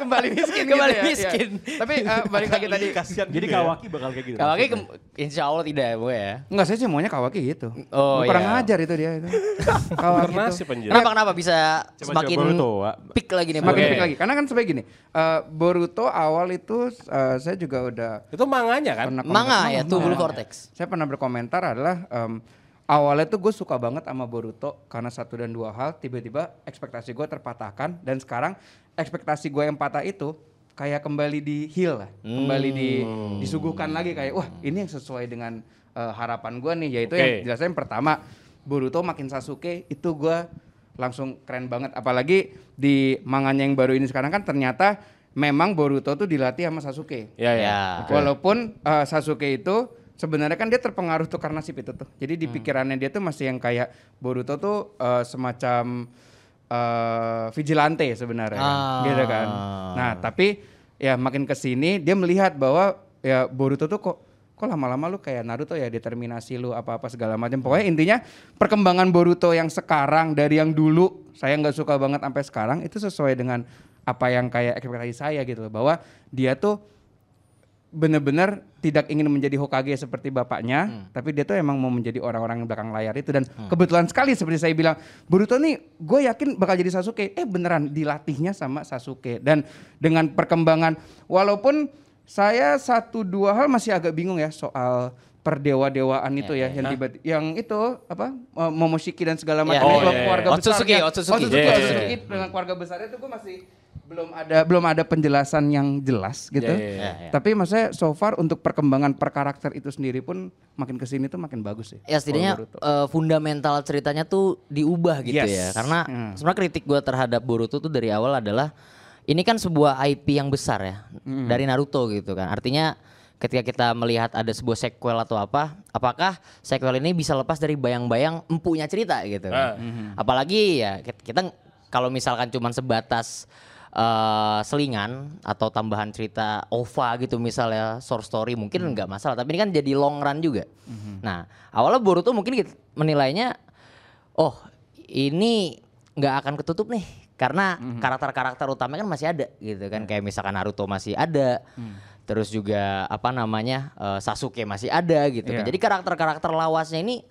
kembali miskin Kembali gitu ya. miskin. Iya. Tapi eh, balik lagi tadi. Kasihan Jadi juga ya. Kawaki bakal kayak gitu. Kalau kayak maksudnya. ke- insya Allah tidak bu ya. Enggak, saya sih maunya Kawaki gitu. Oh, Kurang iya. ngajar itu dia itu. Kawaki itu. Kenapa kenapa bisa Coba-coba semakin Wak. peak lagi nih? Semakin Bang? peak lagi. Karena kan sebagai gini, eh, Boruto awal itu eh, saya juga udah Itu manganya kan? Manga ya, manga. Vortex. Saya pernah berkomentar adalah em, awalnya tuh gue suka banget sama Boruto karena satu dan dua hal tiba-tiba ekspektasi gue terpatahkan dan sekarang ekspektasi gue yang patah itu kayak kembali di heal lah, kembali di disuguhkan lagi kayak wah ini yang sesuai dengan eh, harapan gue nih yaitu Oke. yang jelasnya yang pertama Boruto makin Sasuke itu gue langsung keren banget apalagi di manganya yang baru ini sekarang kan ternyata memang Boruto tuh dilatih sama Sasuke. Ya ya. Ya. Walaupun uh, Sasuke itu sebenarnya kan dia terpengaruh tuh karena nasib itu tuh. Jadi Hmm. di pikirannya dia tuh masih yang kayak Boruto tuh uh, semacam uh, vigilante sebenarnya, kan. Ah. gitu kan. Nah tapi ya makin ke sini dia melihat bahwa ya Boruto tuh kok kok lama-lama lu kayak Naruto ya determinasi lu apa-apa segala macam. Pokoknya intinya perkembangan Boruto yang sekarang dari yang dulu saya nggak suka banget sampai sekarang itu sesuai dengan apa yang kayak ekspektasi saya gitu loh bahwa dia tuh benar-benar tidak ingin menjadi Hokage seperti bapaknya, Hmm. tapi dia tuh emang mau menjadi orang-orang yang belakang layar itu dan kebetulan sekali seperti saya bilang, Boruto nih gue yakin bakal jadi Sasuke. Eh beneran dilatihnya sama Sasuke dan dengan perkembangan walaupun saya satu dua hal masih agak bingung ya soal perdewa-dewaan itu ya, yang tiba yang itu apa eh, Momoshiki dan segala macam Oh, itu iya, iya. keluarga Otsutsuki, besarnya. Otsutsuki. Otsutsuki, Iya, iya, Otsutsuki dengan keluarga besarnya itu gue masih belum ada belum ada penjelasan yang jelas gitu. Iya, iya, iya. Ya, ya. Tapi maksudnya so far untuk perkembangan per karakter itu sendiri pun makin ke sini tuh makin bagus sih. Ya setidaknya eh, fundamental ceritanya tuh diubah gitu Yes. ya. Karena Hmm. sebenarnya kritik gue terhadap Boruto tuh dari awal adalah ini kan sebuah IP yang besar ya Hmm. dari Naruto gitu kan. Artinya ketika kita melihat ada sebuah sequel atau apa, apakah sequel ini bisa lepas dari bayang-bayang empunya cerita gitu kan. Ah. Apalagi ya kita, kita kalau misalkan cuman sebatas eh, selingan atau tambahan cerita OVA gitu misalnya short story mungkin nggak masalah tapi ini kan jadi long run juga. Nah awalnya Boruto mungkin kita menilainya oh ini nggak akan ketutup nih karena karakter-karakter utamanya kan masih ada gitu kan kayak misalkan Naruto masih ada. Terus juga apa namanya eh, Sasuke masih ada gitu kan. Iya. Jadi karakter-karakter lawasnya ini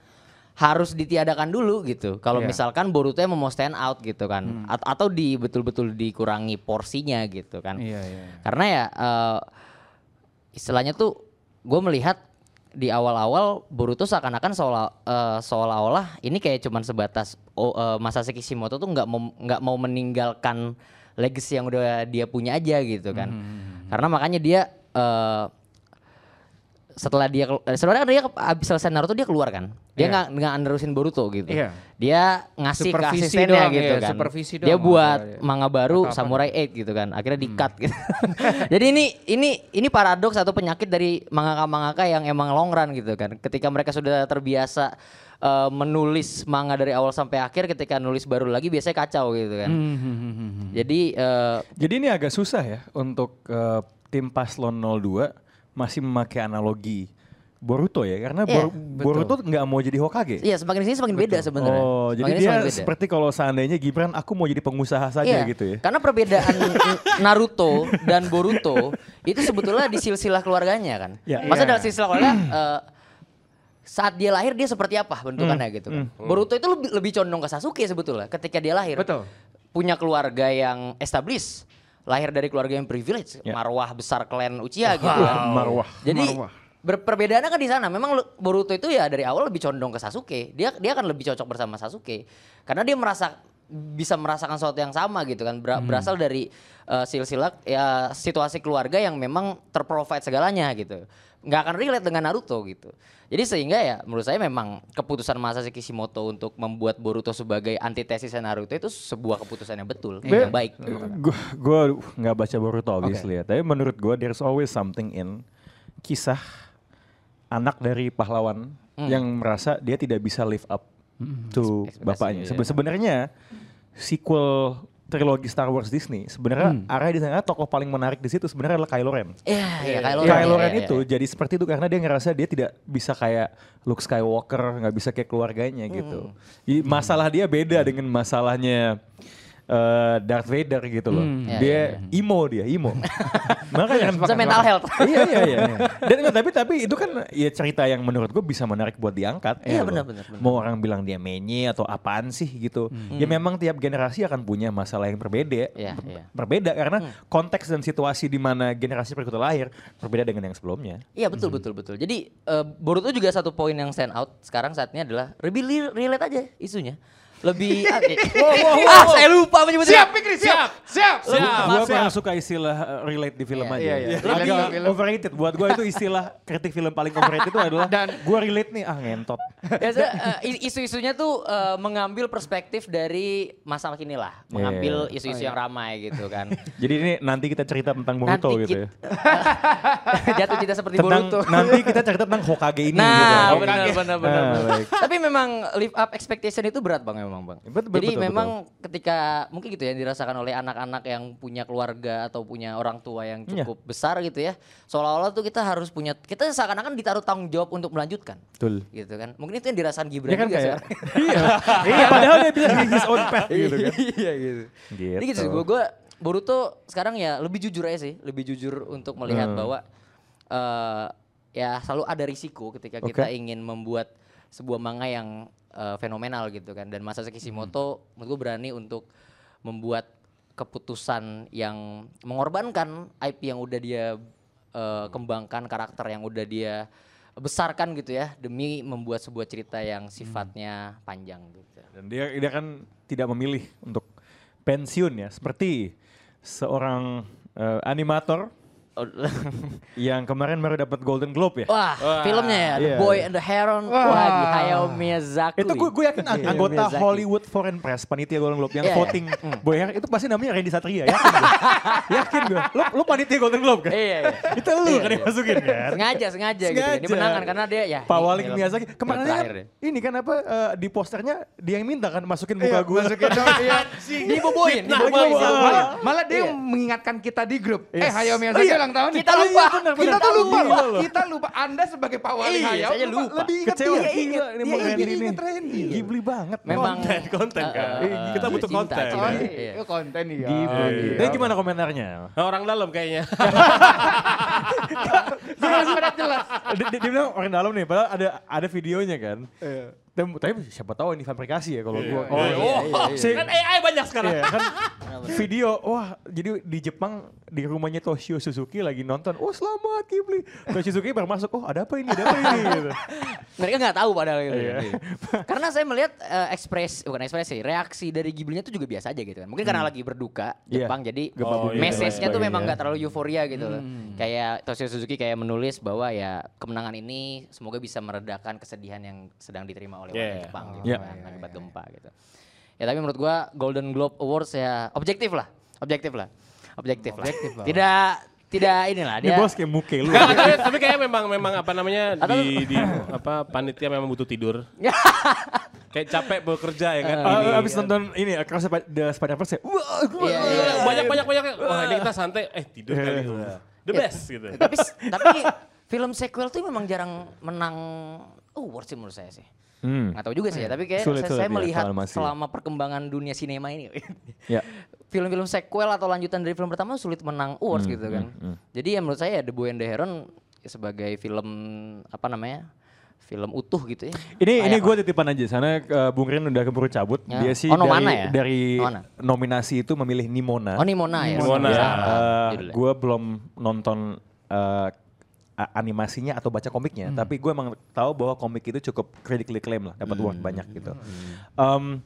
harus ditiadakan dulu gitu. Kalau Iya. misalkan Boruto mau stand out gitu kan, At- atau di betul-betul dikurangi porsinya gitu kan. Iya, iya. Karena ya eh, istilahnya tuh gue melihat di awal-awal Boruto seakan-akan seolah eh, seolah-olah ini kayak cuman sebatas oh, eh, Masashi Kishimoto tuh nggak mau nggak mau meninggalkan legacy yang udah dia punya aja gitu kan. Karena makanya dia eh, setelah dia eh, sebenarnya kan dia ke- abis selesai Naruto dia keluar kan. Dia Iya. nggak nggak nerusin Boruto gitu. Iya. Dia ngasih ke Supervisi asistennya doang, gitu iya, kan. supervisi dia doang buat maksudnya. manga baru Atau. Samurai 8 gitu kan. Akhirnya di-cut gitu. Jadi ini ini ini paradoks atau penyakit dari mangaka-mangaka yang emang long run gitu kan. Ketika mereka sudah terbiasa eh, menulis manga dari awal sampai akhir ketika nulis baru lagi biasanya kacau gitu kan. Jadi eh, Jadi ini agak susah ya untuk eh, tim Paslon 02 masih memakai analogi Boruto ya karena Iya, Bor- Boruto nggak mau jadi Hokage. Iya semakin sini semakin beda sebenarnya. Oh, jadi Semakin dia semakin beda. seperti kalau seandainya Gibran aku mau jadi pengusaha saja Iya, gitu ya. Karena perbedaan Naruto dan Boruto itu sebetulnya di silsilah keluarganya kan. Iya. Masa Iya. dalam silsilah keluarga eh, saat dia lahir dia seperti apa bentukannya Hmm, gitu kan. Boruto itu lebih, lebih condong ke Sasuke sebetulnya ketika dia lahir. Betul. Punya keluarga yang established, lahir dari keluarga yang privilege, Ya. marwah besar klan Uchiha gitu kan. Marwah. Jadi Marwah. perbedaannya kan di sana. Memang Boruto itu ya dari awal lebih condong ke Sasuke. Dia dia akan lebih cocok bersama Sasuke karena dia merasa bisa merasakan sesuatu yang sama gitu kan. Ber- berasal dari uh, silsilah ya situasi keluarga yang memang terprovide segalanya gitu. Nggak akan relate dengan Naruto gitu. Jadi sehingga ya menurut saya memang keputusan Masashi Kishimoto untuk membuat Boruto sebagai antitesis Naruto itu sebuah keputusan yang betul, yang baik. Gue gue nggak baca Boruto obviously ya, tapi menurut gue there's always something in kisah anak dari pahlawan yang merasa dia tidak bisa live up to Ekspektasi, bapaknya. Sebe- Sebenarnya sequel trilogi Star Wars Disney sebenarnya arah di sana tokoh paling menarik di situ sebenarnya adalah Kylo Ren. Iya, iya Kylo Ren. Kylo iya, Ren iya, itu iya. jadi seperti itu karena dia ngerasa dia tidak bisa kayak Luke Skywalker, nggak bisa kayak keluarganya gitu. Jadi masalah dia beda dengan masalahnya eh, Darth Vader gitu loh. Iya, dia emo dia, emo. Makanya kan Bisa mental health. iya iya iya. Dan enggak, tapi tapi itu kan ya cerita yang menurut gue bisa menarik buat diangkat. Iya, gitu benar, benar. Mau orang bilang dia menye atau apaan sih gitu. Ya memang tiap generasi akan punya masalah yang berbeda. Iya, Ber- iya. Berbeda karena konteks dan situasi di mana generasi berikutnya lahir berbeda dengan yang sebelumnya. Iya betul betul betul. Jadi eh, Boruto juga satu poin yang stand out sekarang saatnya adalah lebih relate aja isunya. Lebih ah saya lupa menyebutnya. Siap Fikri, siap. Siap. Siap, Gue siap. kurang suka istilah uh, relate di film Iya, aja. iya, iya. Agak film. overrated. Buat gue itu istilah kritik film paling overrated itu adalah Dan- gue relate nih ah ngentot. Biasa eh, is- isu-isunya tuh eh, mengambil perspektif dari masa kini lah, mengambil Iya. isu-isu yang ramai gitu kan. Jadi ini nanti kita cerita tentang Boruto Nanti gitu ya. jatuh cinta seperti Tentang Boruto. nanti kita cerita tentang Hokage ini gitu. Nah, Oke. benar benar benar. Ah, benar. baik. Tapi memang live up expectation itu berat Bang memang Bang. Betul, betul, Jadi betul, memang ketika mungkin gitu ya dirasakan oleh anak-anak yang punya keluarga atau punya orang tua yang Iya. cukup besar gitu ya. Seolah-olah tuh kita harus punya kita seakan-akan ditaruh tanggung jawab untuk melanjutkan. Betul. Gitu kan. Mungkin itu yang dirasakan Gibran Dia kan juga kayak iya, iya padahal dia bisa his own path gitu kan. Iya gitu. Gitu. Jadi gitu sih gue gue Boruto sekarang ya lebih jujur aja sih, lebih jujur untuk melihat Hmm. bahwa eh ya selalu ada risiko ketika kita Oke. ingin membuat sebuah manga yang eh, fenomenal gitu kan. Dan Masashi Kishimoto Hmm. menurut gue berani untuk membuat keputusan yang mengorbankan IP yang udah dia eh, kembangkan, karakter yang udah dia besarkan gitu ya demi membuat sebuah cerita yang sifatnya panjang gitu. Dan dia dia kan tidak memilih untuk pensiun ya, seperti seorang eh, animator yang kemarin baru dapat Golden Globe ya. Wah, filmnya ya, The Iya. Boy and the Heron. Wah, di Hayao Miyazaki. Itu gue gue yakin ang- Iya, anggota Miyazaki. Hollywood Foreign Press panitia Golden Globe yang Iya, iya. voting Boy Heron itu pasti namanya Randy Satria yakin gue. yakin gue. Lu lu panitia Golden Globe kan? Iya, iya. itu lu Iya, kan iya. yang masukin kan? Sengaja, sengaja, gitu. Sengaja. Dimenangkan karena dia ya. Pak ini Wali film Miyazaki kemarin kan ini kan apa eh, di posternya dia yang minta kan masukin muka gue. Masukin dong, iya. Diboboin, diboboin. Malah, dia Iya. mengingatkan kita di grup. Eh. Hayao Oh, Miyazaki iya. Ulang tahun. Kita lupa. benar, Kita tuh lupa loh. Kita lupa. Anda sebagai Pak Wali Iya, saya lupa. lupa. Lebih ingat Kecewa dia. gila ini mau Iya, iya, ini. ingat Randy. Ghibli banget. Memang Konten, konten, kan? Kita butuh cinta, konten. cinta. Oh, Iya. iya, konten ya. Ghibli. Iya. Tapi gimana komentarnya? Nah, orang dalam kayaknya. Jelas, jelas, jelas. dia, bilang orang dalam nih, padahal ada ada videonya kan. Tapi siapa tahu ini fabrikasi ya kalau gua. Oh, si- kan AI banyak sekarang. Iya, kan video wah jadi di Jepang di rumahnya Toshio Suzuki lagi nonton oh selamat Ghibli Toshio Suzuki baru masuk oh ada apa ini ada apa ini gitu. Mereka nggak tahu padahal gitu. Iya. Karena saya melihat eh, ekspres bukan ekspresi, reaksi dari Ghibli-nya tuh juga biasa aja gitu kan. Mungkin karena lagi berduka Iya. Jepang jadi Gempa Oh, iya, message-nya lain tuh memang nggak terlalu euforia gitu loh. Kayak Toshio Suzuki kayak menulis bahwa ya kemenangan ini semoga bisa meredakan kesedihan yang sedang diterima oleh warga Yeah. Jepang gitu Yeah. kan, akibat gempa gitu. Ya tapi menurut gua Golden Globe Awards ya objektif lah, objektif lah, objektif, Objektif lah. lah. Tidak tidak inilah ini dia. bos kayak muke lu Nggak, tapi, tapi kayak memang memang apa namanya di, di apa panitia memang butuh tidur. kayak capek bekerja ya kan. Ah, Ini, abis nonton ini Across the Sp- the Spider-Verse ya wah gua- Iya, iya. banyak banyak banyak. Wah ini kita santai. Eh tidur kali. The best gitu. tapi tapi film sequel tuh memang jarang menang award sih menurut saya sih. Hmm. Nggak tahu juga sih ya, tapi kayak Sulit, saya, sulit saya ya, melihat masih. selama perkembangan dunia sinema ini, ya film-film sequel atau lanjutan dari film pertama sulit menang awards Hmm, gitu kan. Jadi ya menurut saya The Boy and the Heron sebagai film apa namanya film utuh gitu ya. Ini ini gue titipan aja sana uh, Bung Rin udah keburu cabut. Ya. Dia sih Oh, dari ya? dari Nomana. nominasi itu memilih Nimona. Oh Nimona ya. Nimona. Salah, Uh, gue belum nonton uh, animasinya atau baca komiknya, tapi gue emang tahu bahwa komik itu cukup critically acclaim lah, dapat award banyak gitu. Um,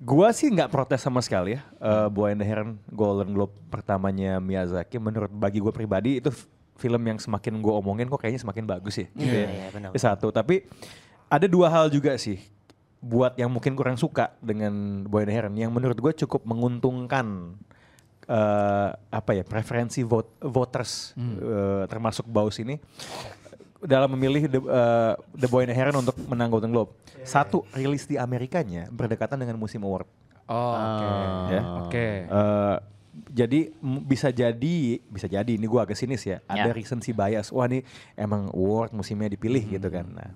gue sih nggak protes sama sekali ya, uh, Boy and the Heron Golden Globe pertamanya Miyazaki. Menurut bagi gue pribadi itu film yang semakin gue omongin kok kayaknya semakin bagus ya. gitu Iya, ya. iya, benar. Itu satu, tapi ada dua hal juga sih buat yang mungkin kurang suka dengan Boy and the Heron yang menurut gue cukup menguntungkan eh, apa ya preferensi vote, voters eh, termasuk Baus ini dalam memilih The, eh, The Boy and the Heron untuk menang Golden Globe. Satu rilis di Amerikanya berdekatan dengan musim award. Oh, oke. Ya. Oke. Eh, jadi m- bisa jadi bisa jadi ini gua agak sinis ya. Ada Ya. recency bias. Wah ini emang award musimnya dipilih gitu kan. Nah,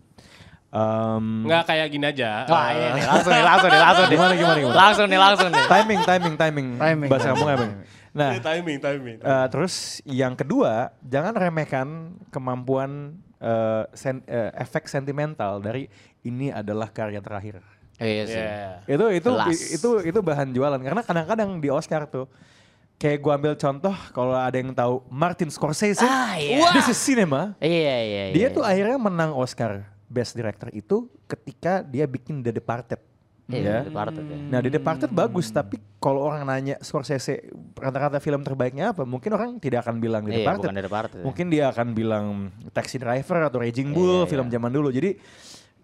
em, Nggak kayak gini aja. Wah, Eh, ini nih, langsung nih, langsung nih, langsung nih. Gimana, gimana, gimana? Langsung nih, langsung nih. timing timing timing Timing. bahasa kamu apa? Nah, Ini timing, timing. Eh, terus yang kedua, jangan remehkan kemampuan eh, sen- eh, efek sentimental dari ini adalah karya terakhir. Iya sih. Yeah. Itu itu itu itu bahan jualan karena kadang-kadang di Oscar tuh kayak gua ambil contoh kalau ada yang tahu Martin Scorsese, Ah, iya. This is Cinema. Iya, iya, iya. Dia tuh akhirnya menang Oscar Best Director itu ketika dia bikin The Departed. Iya, ya. Departed ya. Nah, The Departed bagus, tapi kalau orang nanya Scorsese rata-rata film terbaiknya apa, mungkin orang tidak akan bilang The Iya, Departed. bukan The Departed, ya. Mungkin dia akan bilang Taxi Driver atau Raging Bull, Iya, film iya. zaman dulu. Jadi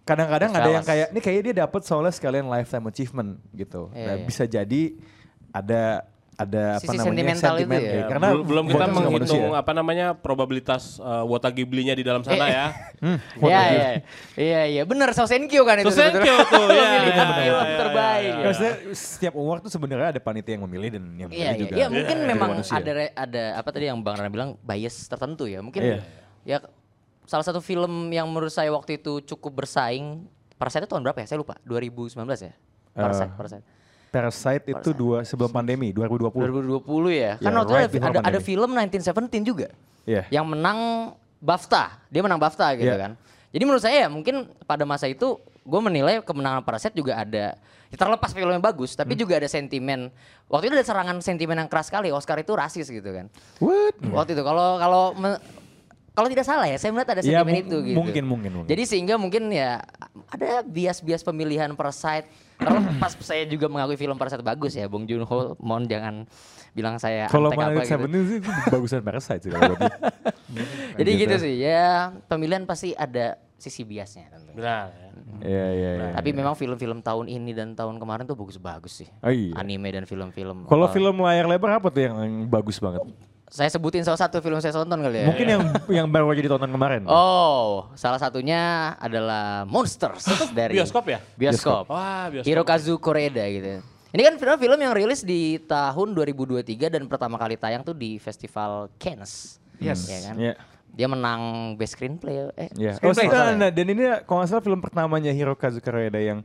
kadang-kadang ada yang kayak ini kayaknya dia dapat soalnya sekalian lifetime achievement gitu. Iya, nah, iya. bisa jadi ada ada apa Sisi namanya sentimental itu sentimen ya. ya. Ya, Karena belum, kita menghitung manusia. apa namanya probabilitas uh, Wota Ghibli-nya di dalam sana Eh, ya. Iya, iya. Iya, iya. Bener, Sosenkyo kan itu. Sosenkyo tuh, iya, Memilih iya, film iya, iya, terbaik. iya, ya. Maksudnya setiap award tuh sebenarnya ada panitia yang memilih dan yang memilih Iya, iya, juga. iya. Mungkin dari memang manusia. ada ada apa tadi yang Bang Rana bilang bias tertentu ya. Mungkin Iya. ya salah satu film yang menurut saya waktu itu cukup bersaing. Parasite itu tahun berapa ya? Saya lupa. 2019 ya? Parasite, Eh, Parasite. Parasite itu dua sebelum pandemi 2020. 2020 ya. Kan Ya, waktu itu right ada, ada, ada film 1917 juga. Iya. Yang menang BAFTA. Dia menang BAFTA gitu Iya. kan. Jadi menurut saya ya mungkin pada masa itu gue menilai kemenangan Parasite juga ada ya terlepas filmnya bagus tapi Hmm. juga ada sentimen waktu itu ada serangan sentimen yang keras sekali Oscar itu rasis gitu kan What? waktu itu kalau kalau kalau tidak salah ya saya melihat ada Ya, sentimen mung- itu gitu mungkin, mungkin, mungkin. jadi sehingga mungkin ya ada bias-bias pemilihan Parasite terlepas saya juga mengakui film Parasite bagus ya Bong Joon Ho mohon jangan bilang saya Kalau antek apa gitu. Seventeen sih itu bagusan Parasite sih kalau. Jadi Gitu. gitu sih ya pemilihan pasti ada sisi biasnya tentunya. Benar ya. Iya iya iya. Tapi memang film-film tahun ini dan tahun kemarin tuh bagus-bagus sih. Oh, iya. Anime dan film-film. Kalau eh, film layar lebar apa tuh yang, yang bagus banget? Saya sebutin salah satu film saya tonton kali ya. Mungkin yang yang baru aja ditonton kemarin. Oh, salah satunya adalah Monsters dari bioskop ya? Bioskop. Wah, bioskop. Hirokazu Koreeda gitu. Ini kan film-film yang rilis di tahun 2023 dan pertama kali tayang tuh di Festival Cannes. Yes. Ya kan? Iya. Dia menang Best Screenplay. Eh, Iya. Oh, screenplay ya? nah, dan ini kalau nggak salah film pertamanya Hirokazu Koreeda yang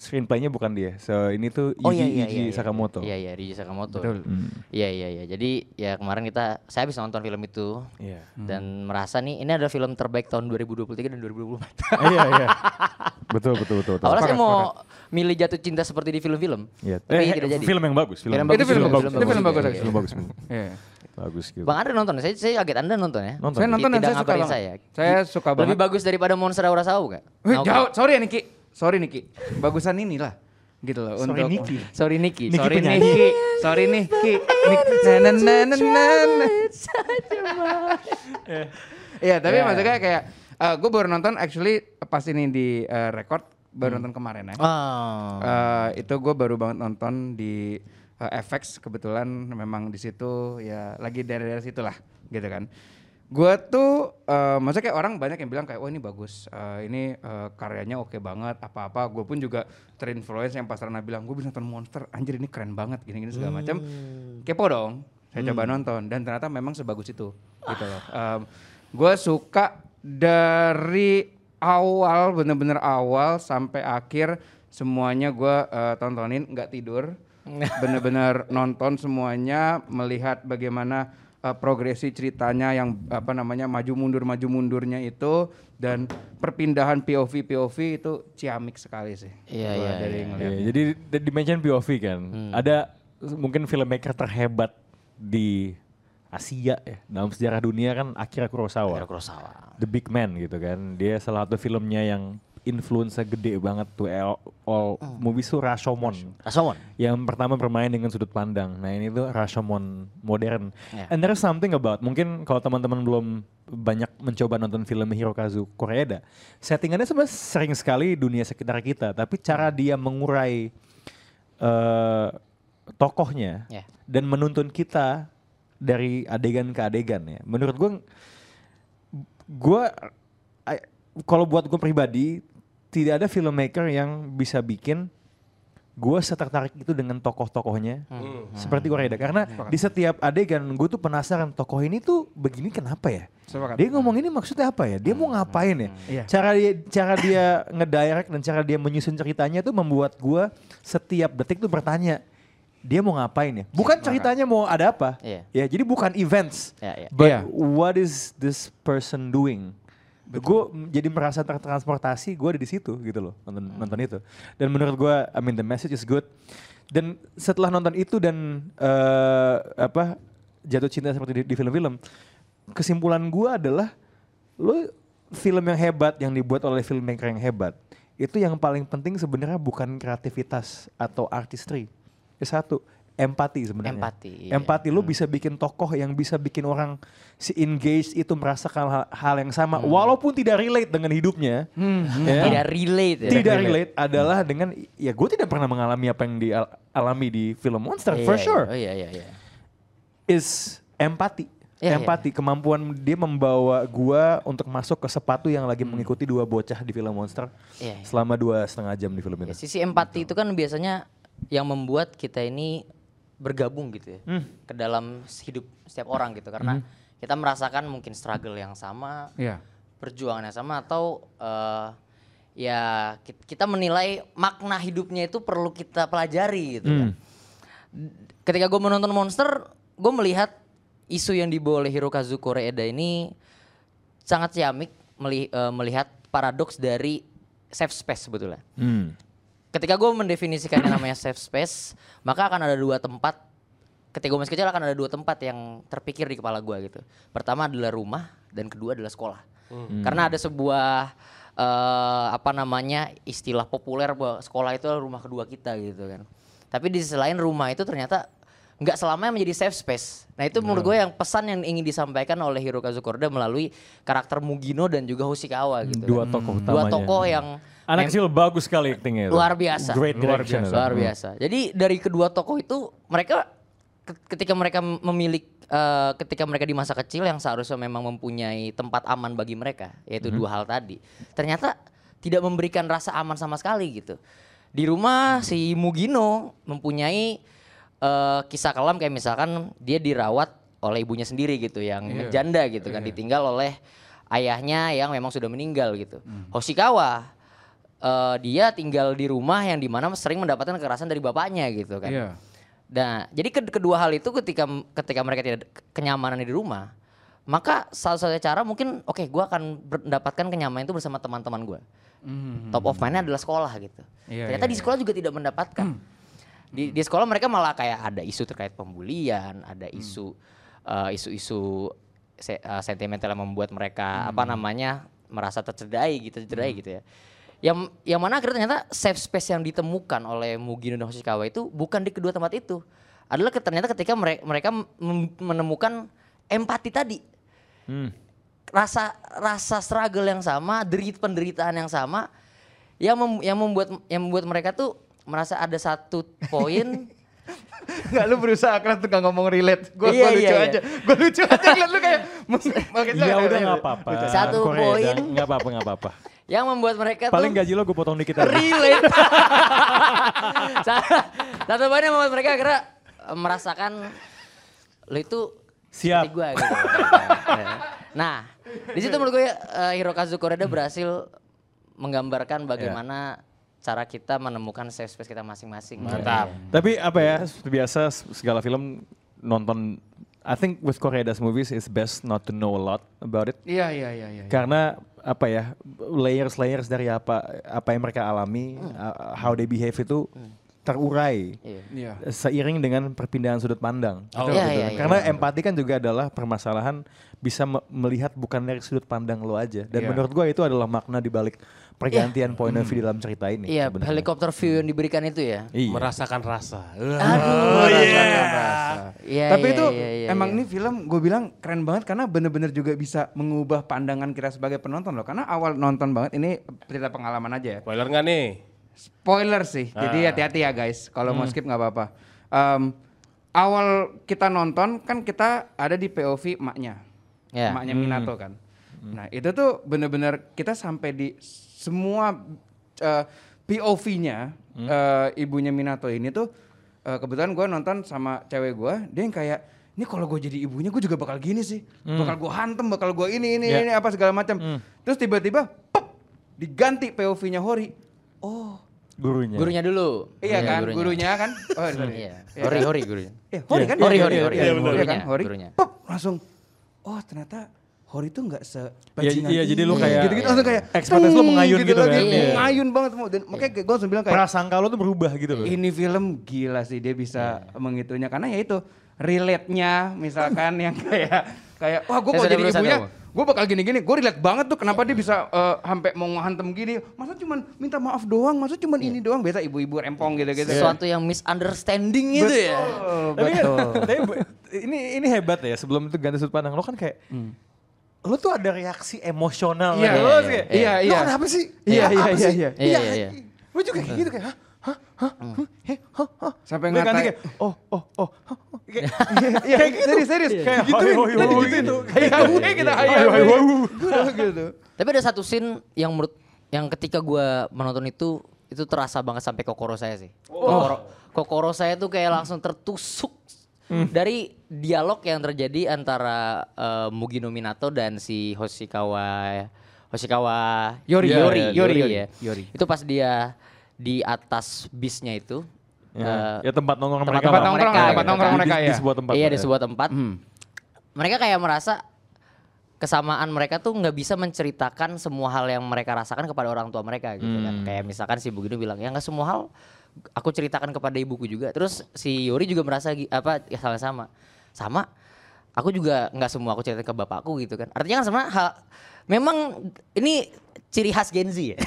screenplaynya bukan dia. So ini tuh Yuji, Oh iya iya Yuji iya, Sakamoto. Iya iya Yuji Sakamoto. Betul. Iya iya iya. Jadi ya kemarin kita saya habis nonton film itu Iya. dan merasa nih ini adalah film terbaik tahun 2023 dan 2024. iya iya. Betul betul betul. betul. Awalnya saya mau milih jatuh cinta seperti di film-film. Iya. Tapi Eh, tidak jadi. film yang bagus. Film Itu bagus, film film bagus, bagus, itu film bagus. Iya, iya. Film bagus. Iya. Bagus gitu. Bang Andre nonton, saya, saya kaget Anda nonton ya? Nonton. Saya nonton dan Tidak saya suka banget. saya. Saya suka Lebih banget. bagus daripada Monster Aura Sau gak? Wih, jauh. Sorry ya Niki. Sorry Niki. Bagusan inilah. Gitu loh Sorry, untuk Niki. Sorry Niki. Niki Sorry penyanyi. Niki. Sorry Niki. Na na. na. Iya, tapi Ya. maksudnya kayak gue baru nonton actually pas ini di eh, record baru nonton kemarin ya. Oh. Eh, itu gue baru banget nonton di eh, FX kebetulan memang di situ ya lagi daerah-daerah situ lah gitu kan. Gue tuh eh, maksudnya kayak orang banyak yang bilang kayak wah ini bagus, eh, ini eh, karyanya oke banget apa-apa. Gue pun juga terinfluence yang pas Rana bilang gue bisa nonton Monster, anjir ini keren banget gini-gini segala macam. Kepo dong, saya coba nonton dan ternyata memang sebagus itu gitu loh. gue suka dari awal bener-bener awal sampai akhir semuanya gue tontonin nggak tidur bener-bener nonton semuanya melihat bagaimana eh, progresi ceritanya yang apa namanya maju mundur maju mundurnya itu dan perpindahan POV POV itu ciamik sekali sih Iya, iya, dari iya. Iya, jadi di dimension POV kan, ada mungkin filmmaker terhebat di Asia ya dalam sejarah dunia kan Akira Kurosawa. Akira Kurosawa. The Big Man gitu kan. Dia salah satu filmnya yang influence gede banget tuh all, all movies tuh Rashomon. Rasomon. Yang pertama bermain dengan sudut pandang. Nah ini tuh Rashomon modern. Ya. And there's something about, mungkin kalau teman-teman belum banyak mencoba nonton film Hirokazu Koreeda, settingannya sebenarnya sering sekali dunia sekitar kita, tapi cara dia mengurai eh, tokohnya Ya. dan menuntun kita dari adegan ke adegan ya. Menurut gue, gue I- kalau buat gue pribadi tidak ada filmmaker yang bisa bikin gue setertarik itu dengan tokoh-tokohnya seperti Koreeda karena di setiap adegan gue tuh penasaran tokoh ini tuh begini kenapa ya? Sepakat. dia ngomong ini maksudnya apa ya? Dia mau ngapain ya? Iya. cara dia cara dia ngedirect dan cara dia menyusun ceritanya tuh membuat gue setiap detik tuh bertanya dia mau ngapain ya? Bukan ceritanya mau ada apa. Iya. ya jadi bukan events. Ya, ya. but Iya. what is this person doing gue jadi merasa tertransportasi gue ada di situ gitu loh nonton nonton itu. Dan menurut gue I mean the message is good. Dan setelah nonton itu dan eh, apa jatuh cinta seperti di, di film-film kesimpulan gue adalah lo film yang hebat yang dibuat oleh filmmaker yang hebat itu yang paling penting sebenarnya bukan kreativitas atau artistry. Ya satu empati sebenarnya Empati, iya. empati lo bisa bikin tokoh yang bisa bikin orang si engage itu merasakan hal, hal yang sama walaupun tidak relate dengan hidupnya ya. Tidak relate ya. tidak relate adalah dengan ya gue tidak pernah mengalami apa yang dialami di film monster Iya, for iya. sure Oh iya iya iya. is empati. Iya, empati, kemampuan dia membawa gua untuk masuk ke sepatu yang lagi mengikuti dua bocah di film Monster Iya, iya. selama dua setengah jam di film Ya, ini. sisi empati itu kan biasanya yang membuat kita ini bergabung gitu ya Hmm. ke dalam hidup setiap orang gitu karena kita merasakan mungkin struggle yang sama, Iya. perjuangan yang sama atau eh, ya ki- kita menilai makna hidupnya itu perlu kita pelajari gitu kan. Ketika gue menonton Monster, gue melihat isu yang dibawa oleh Hirokazu Koreeda ini sangat ciamik meli- eh, melihat paradoks dari safe space sebetulnya. Hmm. Ketika gue mendefinisikan yang namanya safe space, maka akan ada dua tempat. Ketika gue masih kecil akan ada dua tempat yang terpikir di kepala gue gitu. Pertama adalah rumah dan kedua adalah sekolah. Karena ada sebuah eh, apa namanya istilah populer bahwa sekolah itu adalah rumah kedua kita gitu kan. Tapi di sisi lain rumah itu ternyata nggak selamanya menjadi safe space. Nah itu menurut gue yang pesan yang ingin disampaikan oleh Hirokazu Koreeda melalui karakter Mugino dan juga Hoshikawa gitu. Dua kan. tokoh Dua utamanya. tokoh yang Anak kecil bagus sekali actingnya itu. luar biasa Great Luar direction. biasa. itu. luar biasa jadi dari kedua tokoh itu mereka ke- ketika mereka memilih eh, ketika mereka di masa kecil yang seharusnya memang mempunyai tempat aman bagi mereka yaitu dua hal tadi ternyata tidak memberikan rasa aman sama sekali gitu di rumah si Mugino mempunyai eh, kisah kelam kayak misalkan dia dirawat oleh ibunya sendiri gitu yang janda gitu kan ditinggal oleh ayahnya yang memang sudah meninggal gitu Hoshikawa eh, dia tinggal di rumah yang di mana sering mendapatkan kekerasan dari bapaknya gitu kan. Iya. Nah, jadi ke- kedua hal itu ketika ketika mereka tidak kenyamanan di rumah, maka salah satu cara mungkin oke gua akan mendapatkan kenyamanan itu bersama teman-teman gua. Top of mind-nya adalah sekolah gitu. Iya, Ternyata iya, di sekolah juga tidak mendapatkan. di, di sekolah mereka malah kayak ada isu terkait pembulian, ada isu eh, isu-isu se- eh, sentimental yang membuat mereka apa namanya merasa tercederai gitu, tercederai gitu ya. Yang yang mana akhirnya ternyata safe space yang ditemukan oleh Mugino dan Hoshikawa itu bukan di kedua tempat itu. Adalah ternyata ketika mereka mereka menemukan empati tadi Hmm. rasa rasa struggle yang sama, derit penderitaan yang sama yang mem- yang membuat yang membuat mereka tuh merasa ada satu poin Enggak lu berusaha keras tuh gak ngomong relate. Gue Iya, lucu iya, iya. aja. Gue lucu aja ngeliat lu kayak Ya udah nggak apa-apa. Satu poin. dan Nggak apa-apa, nggak apa-apa. yang membuat mereka Paling tuh gaji lo gue potong dikit aja. relate. Sa- satu poin yang membuat mereka akhirnya eh, merasakan lo itu Siap. gue gitu. nah, di situ menurut gue eh, Hirokazu Koreda berhasil menggambarkan bagaimana cara kita menemukan safe space kita masing-masing. Mantap. Tapi apa ya, seperti biasa segala film nonton I think with Korea's movies it's best not to know a lot about it. Iya iya iya iya. Karena apa ya, layers-layers dari apa apa yang mereka alami, uh, how they behave itu terurai. Iya. Iya. Seiring dengan perpindahan sudut pandang. Oh, Gitu, iya, iya. Karena empati kan juga adalah permasalahan bisa me- melihat bukan dari sudut pandang lo aja. Dan Iya. menurut gua itu adalah makna di balik pergantian point of view dalam cerita ini. Iya, sebenarnya. helikopter view yang diberikan itu ya. Iya. Merasakan rasa. Aduh. Iya, Tapi iya, itu iya, iya, emang iya. ini film gue bilang keren banget karena bener-bener juga bisa mengubah pandangan kita sebagai penonton loh. Karena awal nonton banget ini cerita pengalaman aja ya. Spoiler nggak nih? Spoiler sih, jadi Ah. hati-hati ya guys. Kalau mau skip nggak apa-apa. Em, awal kita nonton kan kita ada di POV maknya, Ya. maknya Minato kan. Nah itu tuh bener-bener kita sampai di semua eh, POV-nya eh, ibunya Minato ini tuh eh, kebetulan gue nonton sama cewek gue, dia yang kayak ini kalau gue jadi ibunya gue juga bakal gini sih, bakal gue hantem, bakal gue ini ini Ya. ini apa segala macam. Terus tiba-tiba pop diganti POV-nya Hori. Oh Gurunya. Gurunya dulu. Iya kan, gurunya, kan. Oh. Iya. Iya Hori, kan? hori gurunya. Eh, Hori kan? Hori, Iya, Hori, iya, Hori. iya, Iya, bener. gurunya, kan, Hori. gurunya. Pop, langsung. Oh, ternyata Hori tuh nggak se Iya, iya, jadi lu kayak- gitu-gitu langsung kayak Ekspektasi lu mengayun gitu lagi, kan. Iya. Mengayun banget mau dan makanya gue langsung bilang kayak Prasangka lo tuh berubah gitu loh. ini film gila sih dia bisa mengitunya karena ya itu relate-nya misalkan yang kayak kayak wah gue sudah jadi ibunya. Gue bakal gini-gini gue relate banget tuh kenapa dia bisa eh, sampai mau ngehantem gini masa cuman minta maaf doang masa cuman ini doang biasa ibu-ibu rempong gitu-gitu Sesuatu yang misunderstanding itu ya. Betul. tapi ini ini hebat ya sebelum itu ganti sudut pandang lo kan kayak lo tuh ada reaksi emosional Iya, gitu. Lo iya, kayak, iya, "Lo iya. kenapa sih? Iya, Apa iya, sih? iya, iya. Iya, iya, iya. Lo juga kayak gitu kayak hah? Hah? Hah? Hmm, hah? Hah? Sampai ngatain- oh oh oh. Kayak Iya, kayak gitu. serius serius Kayak gituin hoi, digituin gitu. kayak gue kita hoi. gitu Tapi ada satu scene yang menurut yang ketika gua menonton itu itu terasa banget sampai kokoro saya sih. Kokoro, kokoro saya tuh kayak langsung tertusuk dari dialog yang terjadi antara eh, Mugino Minato dan si Hoshikawa Hoshikawa Yori, Yori, Yori, Yori, ya. Yori. Itu pas dia di atas bisnya itu. Ya, eh, ya tempat nongkrong tempat mereka. tempat lah. nongkrong mereka, tempat gitu nongkrong kan. mereka di, ya di sebuah tempat. iya di sebuah tempat. Hmm. Mereka kayak merasa kesamaan mereka tuh nggak bisa menceritakan semua hal yang mereka rasakan kepada orang tua mereka gitu kan. Hmm. Kayak misalkan si Bugino bilang ya nggak semua hal aku ceritakan kepada ibuku juga. Terus si Yori juga merasa apa ya sama sama. Sama aku juga nggak semua aku cerita ke bapakku gitu kan. Artinya kan sama hal memang ini ciri khas Gen Z ya.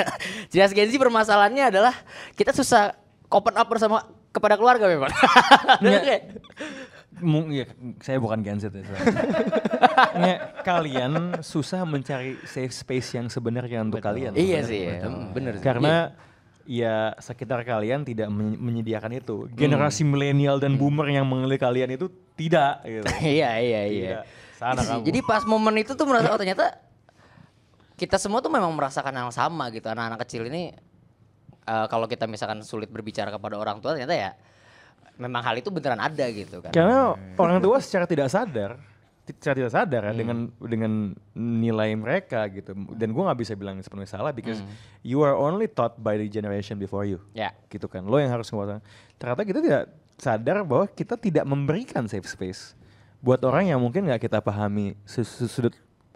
ciri khas Gen Z permasalahannya adalah kita susah open up bersama kepada keluarga memang. Mung- iya, saya bukan Gen Z ya. Nge, kalian susah mencari safe space yang sebenarnya untuk kalian. iya sih, ya. Hmm, bener sih. Karena ya sekitar kalian tidak men- menyediakan itu. Generasi milenial dan boomer yang mengelilingi kalian itu tidak. Gitu. iya iya iya. Tidak. Sana Iya kamu. Jadi pas momen itu tuh merasa oh ternyata kita semua tuh memang merasakan hal yang sama gitu. Anak-anak kecil ini eh, kalau kita misalkan sulit berbicara kepada orang tua ternyata ya memang hal itu beneran ada gitu kan. Karena orang tua secara tidak sadar, secara tidak sadar ya dengan dengan nilai mereka gitu. Dan gue nggak bisa bilang sepenuhnya salah because you are only taught by the generation before you. Ya. Gitu kan. Lo yang harus ngomong. Ternyata kita tidak sadar bahwa kita tidak memberikan safe space buat orang yang mungkin nggak kita pahami su- su- sudut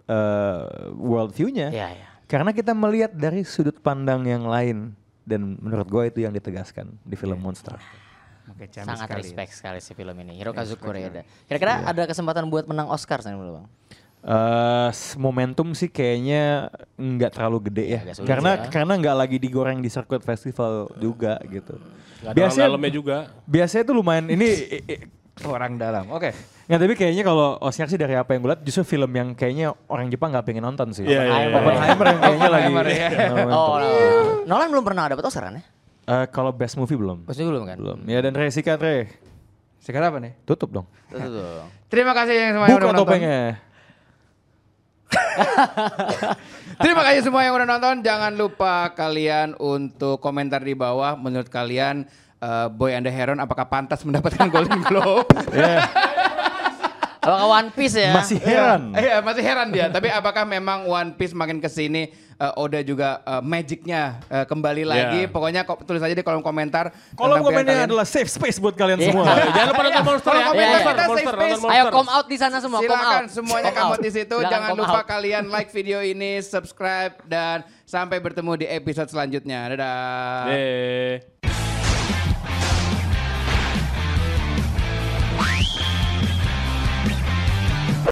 eh, world view-nya. Iya, iya. Karena kita melihat dari sudut pandang yang lain dan menurut gue itu yang ditegaskan di film Monster. Oke, Sangat sekali. respect sekali si film ini. Hirokazu Koreeda. Kira-kira ada kesempatan buat menang Oscar sih dulu bang? Eh, s- momentum sih kayaknya nggak terlalu gede ya, Agak sulit karena ya. karena nggak lagi digoreng di circuit festival juga gitu. Gak dalamnya juga. biasanya tuh lumayan ini Orang dalam. Oke. Nggak, tapi kayaknya kalau Oscar sih dari apa yang gue lihat justru film yang kayaknya orang Jepang nggak pengen nonton sih. Iya, iya, iya. Oppenheimer yang kayaknya lagi. Oppenheimer, ya. momentum. Oh, Nolan belum pernah dapat Oscar kan ya? Eh, kalau best movie belum. Pasti belum kan? Belum. Ya dan Re, sikat Re. Sekarang apa nih? Tutup dong. Tuh, tuh. Terima kasih yang semuanya Buka udah menonton. topengnya. Terima kasih semua yang udah nonton. Jangan lupa kalian untuk komentar di bawah. Menurut kalian eh, Boy and the Heron apakah pantas mendapatkan Golden Globe? Apakah One Piece ya? Masih heran. Iya, iya, masih heran dia. Tapi apakah memang One Piece makin ke sini eh, Oda juga eh, magicnya eh, kembali lagi? Pokoknya ko- tulis aja di kolom komentar. Kolom komennya kalian. adalah safe space buat kalian Iya. semua. Jangan lupa nonton Monster ya. komentar Iya, iya. kita Monster, space. Monster. Ayo come out di sana semua, come Silakan out. semuanya Come out di situ. Jangan come lupa out. kalian like video ini, subscribe dan sampai bertemu di episode selanjutnya. Dadah. Yeay.